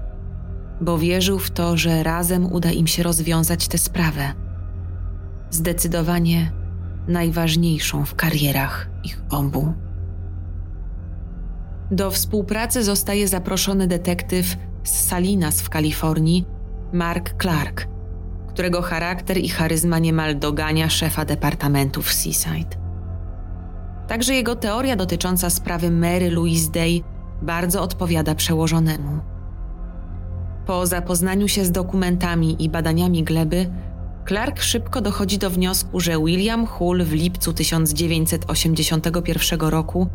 bo wierzył w to, że razem uda im się rozwiązać tę sprawę. Zdecydowanie najważniejszą w karierach ich obu. Do współpracy zostaje zaproszony detektyw z Salinas w Kalifornii, Mark Clark, którego charakter i charyzma niemal dogania szefa departamentu w Seaside. Także jego teoria dotycząca sprawy Mary Louise Day bardzo odpowiada przełożonemu. Po zapoznaniu się z dokumentami i badaniami gleby, Clark szybko dochodzi do wniosku, że William Hull w lipcu 1981 roku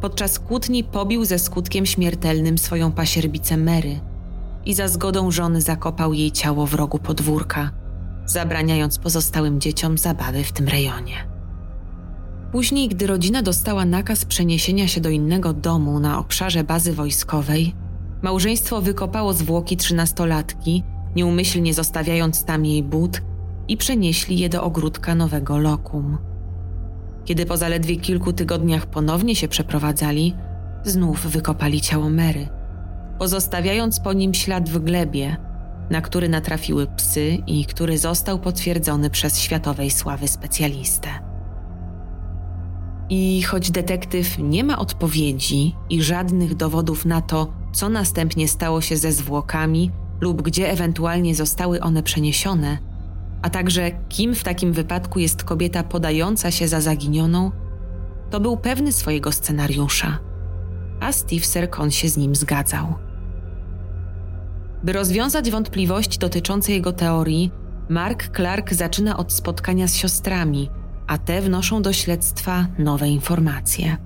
podczas kłótni pobił ze skutkiem śmiertelnym swoją pasierbicę Mary i za zgodą żony zakopał jej ciało w rogu podwórka, zabraniając pozostałym dzieciom zabawy w tym rejonie. Później, gdy rodzina dostała nakaz przeniesienia się do innego domu na obszarze bazy wojskowej, małżeństwo wykopało zwłoki trzynastolatki, nieumyślnie zostawiając tam jej but i przenieśli je do ogródka nowego lokum. Kiedy po zaledwie kilku tygodniach ponownie się przeprowadzali, znów wykopali ciało Mary, pozostawiając po nim ślad w glebie, na który natrafiły psy i który został potwierdzony przez światowej sławy specjalistę. I choć detektyw nie ma odpowiedzi i żadnych dowodów na to, co następnie stało się ze zwłokami lub gdzie ewentualnie zostały one przeniesione, a także kim w takim wypadku jest kobieta podająca się za zaginioną, to był pewny swojego scenariusza, a Steve Serkon się z nim zgadzał. By rozwiązać wątpliwości dotyczące jego teorii, Mark Clark zaczyna od spotkania z siostrami – a te wnoszą do śledztwa nowe informacje.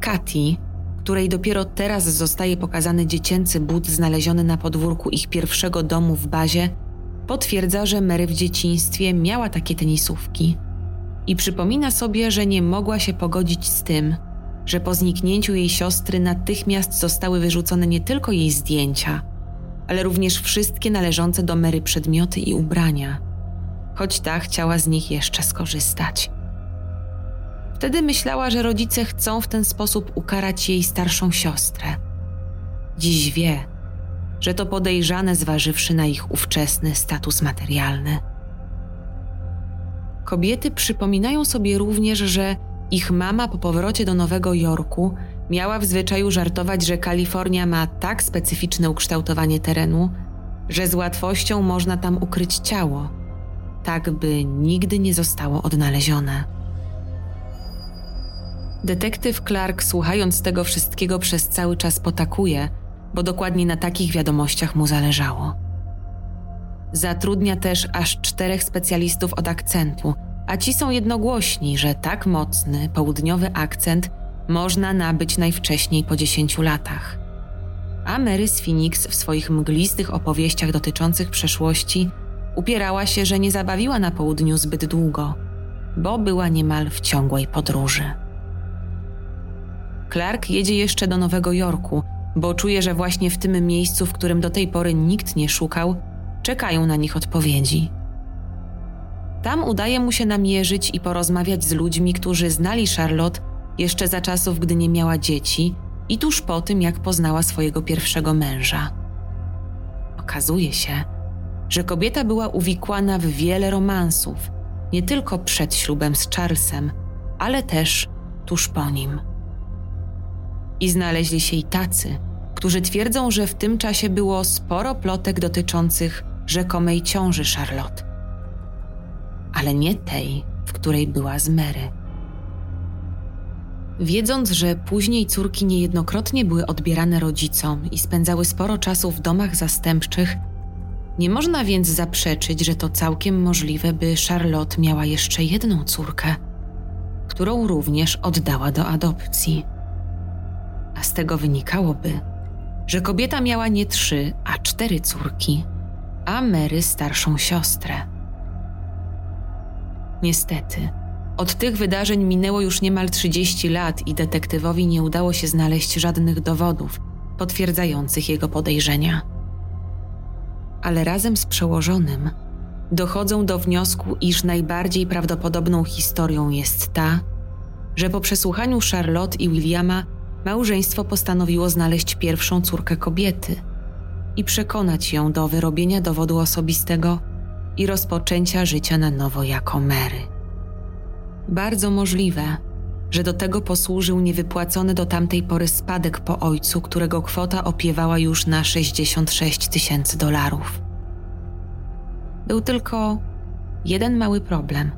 Katy, której dopiero teraz zostaje pokazany dziecięcy but znaleziony na podwórku ich pierwszego domu w bazie, potwierdza, że Mary w dzieciństwie miała takie tenisówki. I przypomina sobie, że nie mogła się pogodzić z tym, że po zniknięciu jej siostry natychmiast zostały wyrzucone nie tylko jej zdjęcia, ale również wszystkie należące do Mary przedmioty i ubrania, choć ta chciała z nich jeszcze skorzystać. Wtedy myślała, że rodzice chcą w ten sposób ukarać jej starszą siostrę. Dziś wie, że to podejrzane zważywszy na ich ówczesny status materialny. Kobiety przypominają sobie również, że ich mama po powrocie do Nowego Jorku miała w zwyczaju żartować, że Kalifornia ma tak specyficzne ukształtowanie terenu, że z łatwością można tam ukryć ciało, tak by nigdy nie zostało odnalezione. Detektyw Clark, słuchając tego wszystkiego, przez cały czas potakuje, bo dokładnie na takich wiadomościach mu zależało. Zatrudnia też aż czterech specjalistów od akcentu, a ci są jednogłośni, że tak mocny, południowy akcent można nabyć najwcześniej po 10 latach. A Mary Phoenix w swoich mglistych opowieściach dotyczących przeszłości upierała się, że nie zabawiła na południu zbyt długo, bo była niemal w ciągłej podróży. Clark jedzie jeszcze do Nowego Jorku, bo czuje, że właśnie w tym miejscu, w którym do tej pory nikt nie szukał, czekają na nich odpowiedzi. Tam udaje mu się namierzyć i porozmawiać z ludźmi, którzy znali Charlotte jeszcze za czasów, gdy nie miała dzieci i tuż po tym, jak poznała swojego pierwszego męża. Okazuje się, że kobieta była uwikłana w wiele romansów, nie tylko przed ślubem z Charlesem, ale też tuż po nim. I znaleźli się i tacy, którzy twierdzą, że w tym czasie było sporo plotek dotyczących rzekomej ciąży Charlotte. Ale nie tej, w której była z Mary. Wiedząc, że później córki niejednokrotnie były odbierane rodzicom i spędzały sporo czasu w domach zastępczych, nie można więc zaprzeczyć, że to całkiem możliwe, by Charlotte miała jeszcze jedną córkę, którą również oddała do adopcji. A z tego wynikałoby, że kobieta miała nie trzy, a cztery córki, a Mary starszą siostrę. Niestety, od tych wydarzeń minęło już niemal 30 lat i detektywowi nie udało się znaleźć żadnych dowodów potwierdzających jego podejrzenia. Ale razem z przełożonym dochodzą do wniosku, iż najbardziej prawdopodobną historią jest ta, że po przesłuchaniu Charlotte i Williama małżeństwo postanowiło znaleźć pierwszą córkę kobiety i przekonać ją do wyrobienia dowodu osobistego i rozpoczęcia życia na nowo jako Mary. Bardzo możliwe, że do tego posłużył niewypłacony do tamtej pory spadek po ojcu, którego kwota opiewała już na 66 tysięcy dolarów. Był tylko jeden mały problem.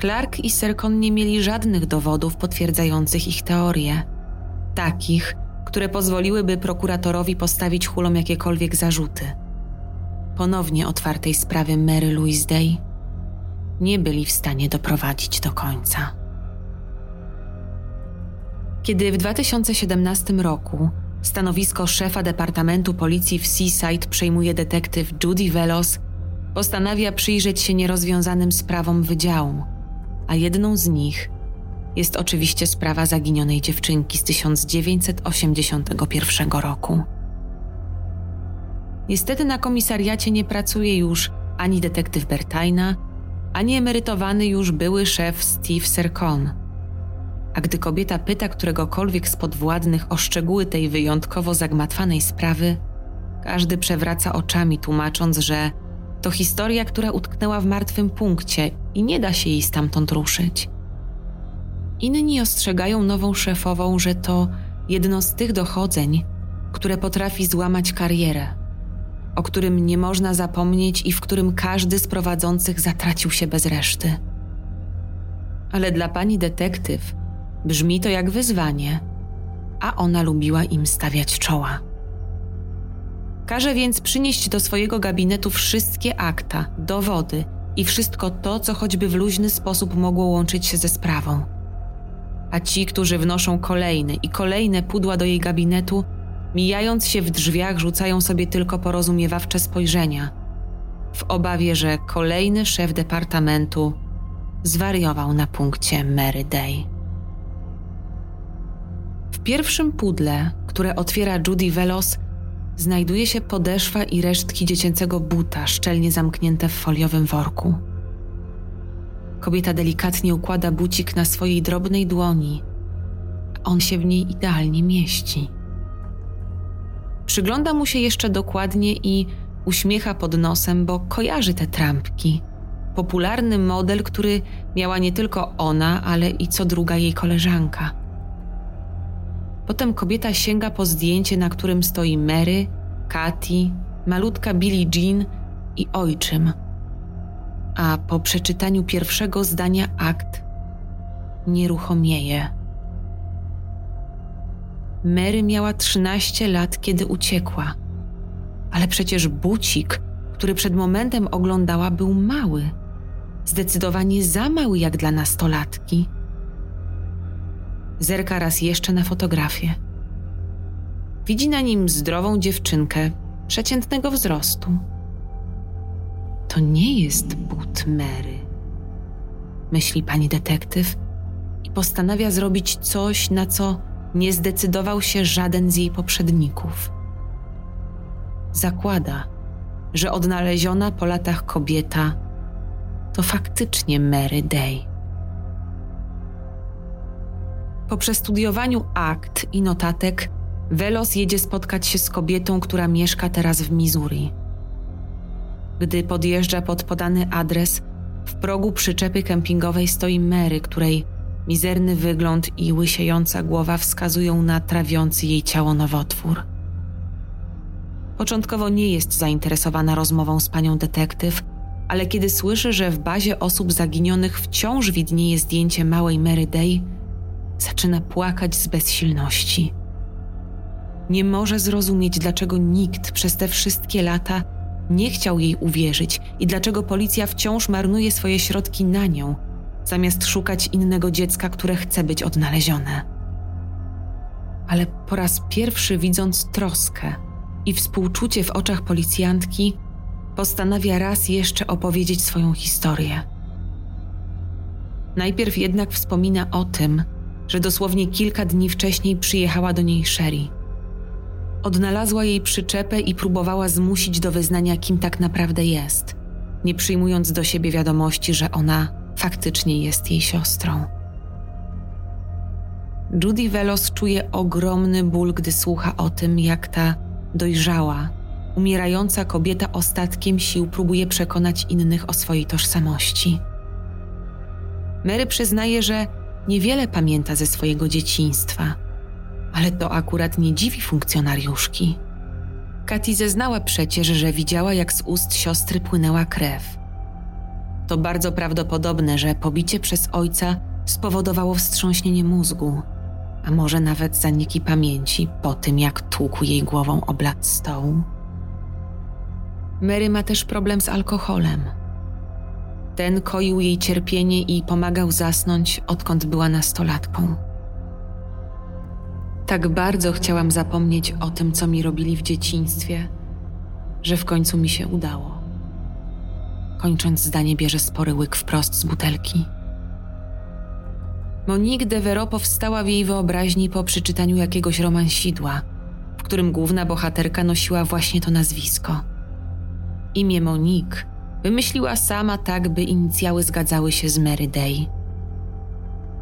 Clark i Serkon nie mieli żadnych dowodów potwierdzających ich teorie, takich, które pozwoliłyby prokuratorowi postawić hulom jakiekolwiek zarzuty. Ponownie otwartej sprawy Mary Louise Day nie byli w stanie doprowadzić do końca. Kiedy w 2017 roku stanowisko szefa Departamentu Policji w Seaside przejmuje detektyw Judy Velos, postanawia przyjrzeć się nierozwiązanym sprawom wydziału, a jedną z nich jest oczywiście sprawa zaginionej dziewczynki z 1981 roku. Niestety na komisariacie nie pracuje już ani detektyw Bertajna, ani emerytowany już były szef Steve Serkon. A gdy kobieta pyta któregokolwiek z podwładnych o szczegóły tej wyjątkowo zagmatwanej sprawy, każdy przewraca oczami, tłumacząc, że to historia, która utknęła w martwym punkcie i nie da się jej stamtąd ruszyć. Inni ostrzegają nową szefową, że to jedno z tych dochodzeń, które potrafi złamać karierę, o którym nie można zapomnieć i w którym każdy z prowadzących zatracił się bez reszty. Ale dla pani detektyw brzmi to jak wyzwanie, a ona lubiła im stawiać czoła. Każe więc przynieść do swojego gabinetu wszystkie akta, dowody i wszystko to, co choćby w luźny sposób mogło łączyć się ze sprawą a ci, którzy wnoszą kolejne i kolejne pudła do jej gabinetu, mijając się w drzwiach, rzucają sobie tylko porozumiewawcze spojrzenia, w obawie, że kolejny szef departamentu zwariował na punkcie Mary Day. Pierwszym pudle, które otwiera Judy Velos, znajduje się podeszwa i resztki dziecięcego buta szczelnie zamknięte w foliowym worku. Kobieta delikatnie układa bucik na swojej drobnej dłoni. On się w niej idealnie mieści. Przygląda mu się jeszcze dokładnie i uśmiecha pod nosem, bo kojarzy te trampki. Popularny model, który miała nie tylko ona, ale i co druga jej koleżanka. Potem kobieta sięga po zdjęcie, na którym stoi Mary, Katy, malutka Billie Jean i ojczym. A po przeczytaniu pierwszego zdania akt nieruchomieje. Mary miała 13 lat, kiedy uciekła, ale przecież bucik, który przed momentem oglądała, był mały. Zdecydowanie za mały jak dla nastolatki. Zerka raz jeszcze na fotografię. Widzi na nim zdrową dziewczynkę przeciętnego wzrostu. To nie jest but Mary, myśli pani detektyw i postanawia zrobić coś, na co nie zdecydował się żaden z jej poprzedników. Zakłada, że odnaleziona po latach kobieta to faktycznie Mary Day. Po przestudiowaniu akt i notatek, Velos jedzie spotkać się z kobietą, która mieszka teraz w Missouri. Gdy podjeżdża pod podany adres, w progu przyczepy kempingowej stoi Mary, której mizerny wygląd i łysiejąca głowa wskazują na trawiący jej ciało nowotwór. Początkowo nie jest zainteresowana rozmową z panią detektyw, ale kiedy słyszy, że w bazie osób zaginionych wciąż widnieje zdjęcie małej Mary Day, zaczyna płakać z bezsilności. Nie może zrozumieć, dlaczego nikt przez te wszystkie lata nie chciał jej uwierzyć i dlaczego policja wciąż marnuje swoje środki na nią, zamiast szukać innego dziecka, które chce być odnalezione. Ale po raz pierwszy widząc troskę i współczucie w oczach policjantki, postanawia raz jeszcze opowiedzieć swoją historię. Najpierw jednak wspomina o tym, że dosłownie kilka dni wcześniej przyjechała do niej Sherry. Odnalazła jej przyczepę i próbowała zmusić do wyznania, kim tak naprawdę jest, nie przyjmując do siebie wiadomości, że ona faktycznie jest jej siostrą. Judy Velos czuje ogromny ból, gdy słucha o tym, jak ta dojrzała, umierająca kobieta ostatkiem sił próbuje przekonać innych o swojej tożsamości. Mary przyznaje, że niewiele pamięta ze swojego dzieciństwa, ale to akurat nie dziwi funkcjonariuszki. Katy zeznała przecież, że widziała, jak z ust siostry płynęła krew. To bardzo prawdopodobne, że pobicie przez ojca spowodowało wstrząśnienie mózgu, a może nawet zaniki pamięci po tym, jak tłukł jej głową o blat stołu. Mary ma też problem z alkoholem. Ten koił jej cierpienie i pomagał zasnąć, odkąd była nastolatką. Tak bardzo chciałam zapomnieć o tym, co mi robili w dzieciństwie, że w końcu mi się udało. Kończąc zdanie, bierze spory łyk wprost z butelki. Monique de Vero powstała w jej wyobraźni po przeczytaniu jakiegoś romansidła, w którym główna bohaterka nosiła właśnie to nazwisko. Imię Monique wymyśliła sama tak, by inicjały zgadzały się z Mary Day.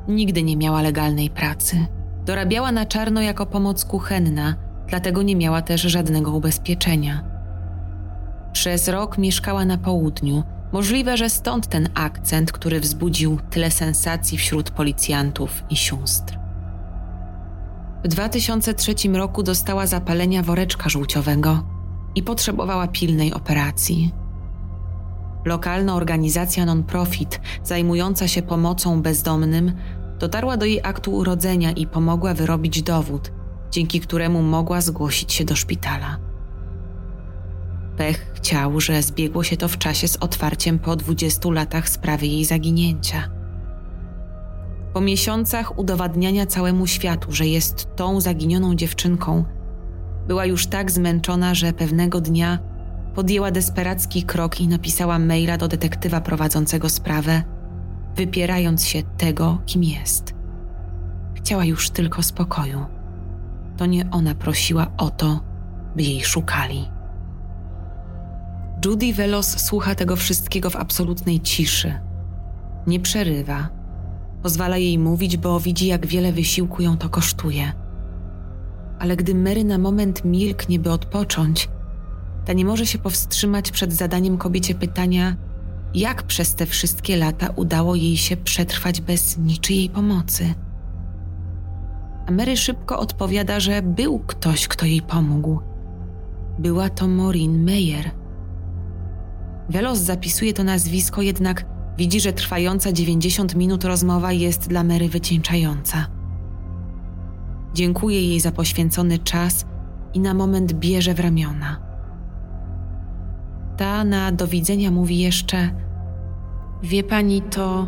Nigdy nie miała legalnej pracy. Dorabiała na czarno jako pomoc kuchenna, dlatego nie miała też żadnego ubezpieczenia. Przez rok mieszkała na południu. Możliwe, że stąd ten akcent, który wzbudził tyle sensacji wśród policjantów i sióstr. W 2003 roku dostała zapalenia woreczka żółciowego i potrzebowała pilnej operacji. Lokalna organizacja non-profit zajmująca się pomocą bezdomnym dotarła do jej aktu urodzenia i pomogła wyrobić dowód, dzięki któremu mogła zgłosić się do szpitala. Pech chciał, że zbiegło się to w czasie z otwarciem po 20 latach sprawy jej zaginięcia. Po miesiącach udowadniania całemu światu, że jest tą zaginioną dziewczynką, była już tak zmęczona, że pewnego dnia podjęła desperacki krok i napisała maila do detektywa prowadzącego sprawę, wypierając się tego, kim jest. Chciała już tylko spokoju. To nie ona prosiła o to, by jej szukali. Judy Velos słucha tego wszystkiego w absolutnej ciszy. Nie przerywa. Pozwala jej mówić, bo widzi, jak wiele wysiłku ją to kosztuje. Ale gdy Mary na moment milknie, by odpocząć, ta nie może się powstrzymać przed zadaniem kobiecie pytania, jak przez te wszystkie lata udało jej się przetrwać bez niczyjej pomocy. A Mary szybko odpowiada, że był ktoś, kto jej pomógł. Była to Maureen Meyer. Velos zapisuje to nazwisko, jednak widzi, że trwająca 90 minut rozmowa jest dla Mary wycieńczająca. Dziękuję jej za poświęcony czas i na moment bierze w ramiona. Ta na do widzenia mówi jeszcze: Wie pani, to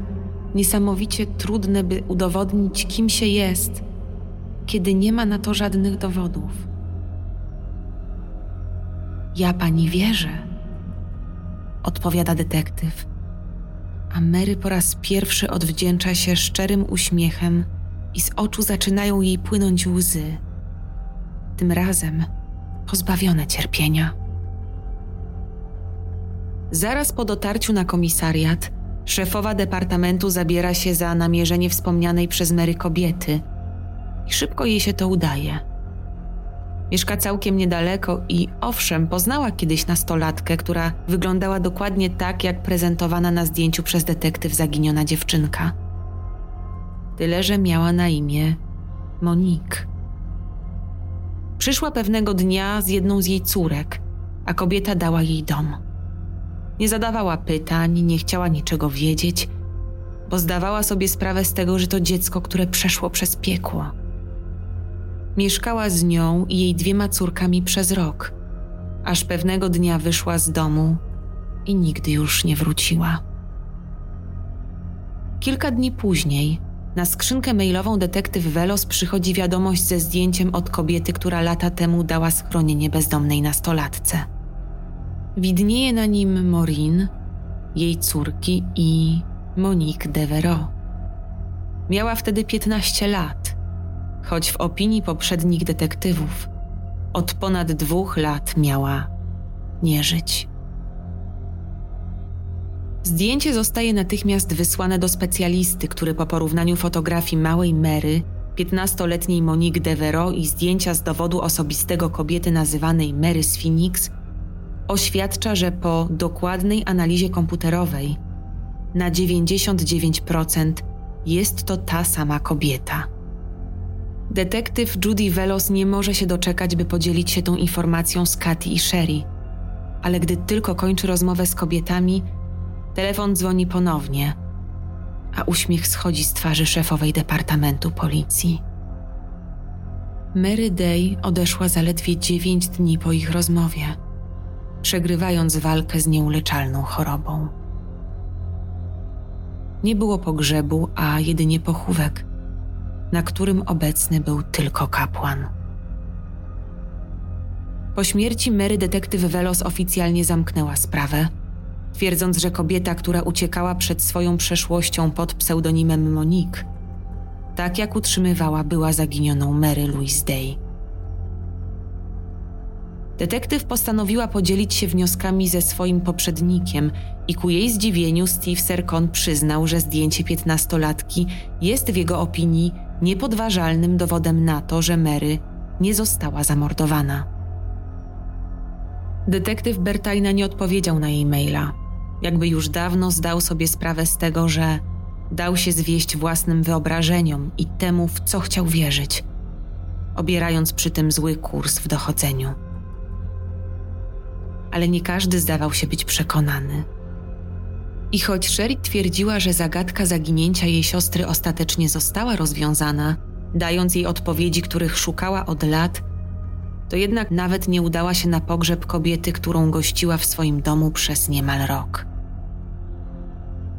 niesamowicie trudne, by udowodnić, kim się jest, kiedy nie ma na to żadnych dowodów. Ja pani wierzę, odpowiada detektyw, a Mary po raz pierwszy odwdzięcza się szczerym uśmiechem i z oczu zaczynają jej płynąć łzy. Tym razem pozbawione cierpienia. Zaraz po dotarciu na komisariat, szefowa departamentu zabiera się za namierzenie wspomnianej przez Mary kobiety i szybko jej się to udaje. Mieszka całkiem niedaleko i owszem, poznała kiedyś nastolatkę, która wyglądała dokładnie tak, jak prezentowana na zdjęciu przez detektyw zaginiona dziewczynka. Tyle, że miała na imię Monique. Przyszła pewnego dnia z jedną z jej córek, a kobieta dała jej dom. Nie zadawała pytań, nie chciała niczego wiedzieć, bo zdawała sobie sprawę z tego, że to dziecko, które przeszło przez piekło. Mieszkała z nią i jej dwiema córkami przez rok, aż pewnego dnia wyszła z domu i nigdy już nie wróciła. Kilka dni później na skrzynkę mailową detektyw Velos przychodzi wiadomość ze zdjęciem od kobiety, która lata temu dała schronienie bezdomnej nastolatce. Widnieje na nim Maureen, jej córki i Monique Devereaux. Miała wtedy 15 lat, choć w opinii poprzednich detektywów od ponad dwóch lat miała nie żyć. Zdjęcie zostaje natychmiast wysłane do specjalisty, który po porównaniu fotografii małej Mary, 15-letniej Monique Devereaux i zdjęcia z dowodu osobistego kobiety nazywanej Mary z Phoenix oświadcza, że po dokładnej analizie komputerowej na 99% jest to ta sama kobieta. Detektyw Judy Velos nie może się doczekać, by podzielić się tą informacją z Katy i Sherry, ale gdy tylko kończy rozmowę z kobietami, telefon dzwoni ponownie, a uśmiech schodzi z twarzy szefowej departamentu policji. Mary Day odeszła zaledwie dziewięć dni po ich rozmowie przegrywając walkę z nieuleczalną chorobą. Nie było pogrzebu, a jedynie pochówek, na którym obecny był tylko kapłan. Po śmierci Mary detektyw Velos oficjalnie zamknęła sprawę, twierdząc, że kobieta, która uciekała przed swoją przeszłością pod pseudonimem Monique, tak jak utrzymywała, była zaginioną Mary Louise Day. Detektyw postanowiła podzielić się wnioskami ze swoim poprzednikiem i ku jej zdziwieniu Steve Serkon przyznał, że zdjęcie piętnastolatki jest w jego opinii niepodważalnym dowodem na to, że Mary nie została zamordowana. Detektyw Bertajna nie odpowiedział na jej maila, jakby już dawno zdał sobie sprawę z tego, że dał się zwieść własnym wyobrażeniom i temu, w co chciał wierzyć, obierając przy tym zły kurs w dochodzeniu ale nie każdy zdawał się być przekonany. I choć Sherry twierdziła, że zagadka zaginięcia jej siostry ostatecznie została rozwiązana, dając jej odpowiedzi, których szukała od lat, to jednak nawet nie udała się na pogrzeb kobiety, którą gościła w swoim domu przez niemal rok.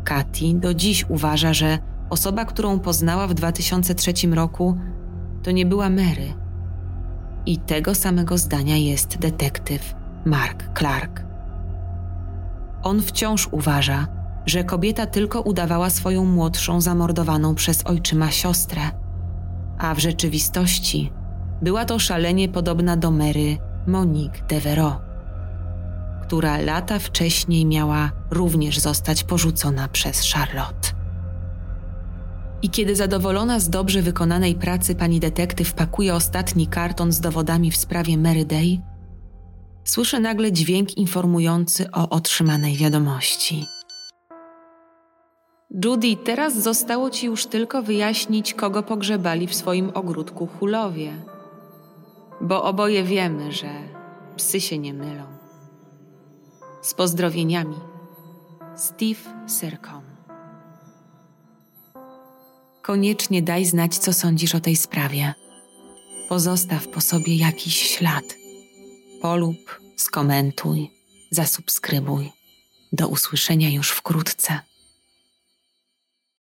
Katy do dziś uważa, że osoba, którą poznała w 2003 roku, to nie była Mary. I tego samego zdania jest detektyw Mark Clark. On wciąż uważa, że kobieta tylko udawała swoją młodszą, zamordowaną przez ojczyma siostrę, a w rzeczywistości była to szalenie podobna do Mary Monique Devereaux, która lata wcześniej miała również zostać porzucona przez Charlotte. I kiedy zadowolona z dobrze wykonanej pracy pani detektyw pakuje ostatni karton z dowodami w sprawie Mary Day, słyszę nagle dźwięk informujący o otrzymanej wiadomości. Judy, teraz zostało ci już tylko wyjaśnić, kogo pogrzebali w swoim ogródku Hulowie. Bo oboje wiemy, że psy się nie mylą. Z pozdrowieniami, Steve Sercom. Koniecznie daj znać, co sądzisz o tej sprawie. Pozostaw po sobie jakiś ślad. Polub, skomentuj, zasubskrybuj. Do usłyszenia już wkrótce.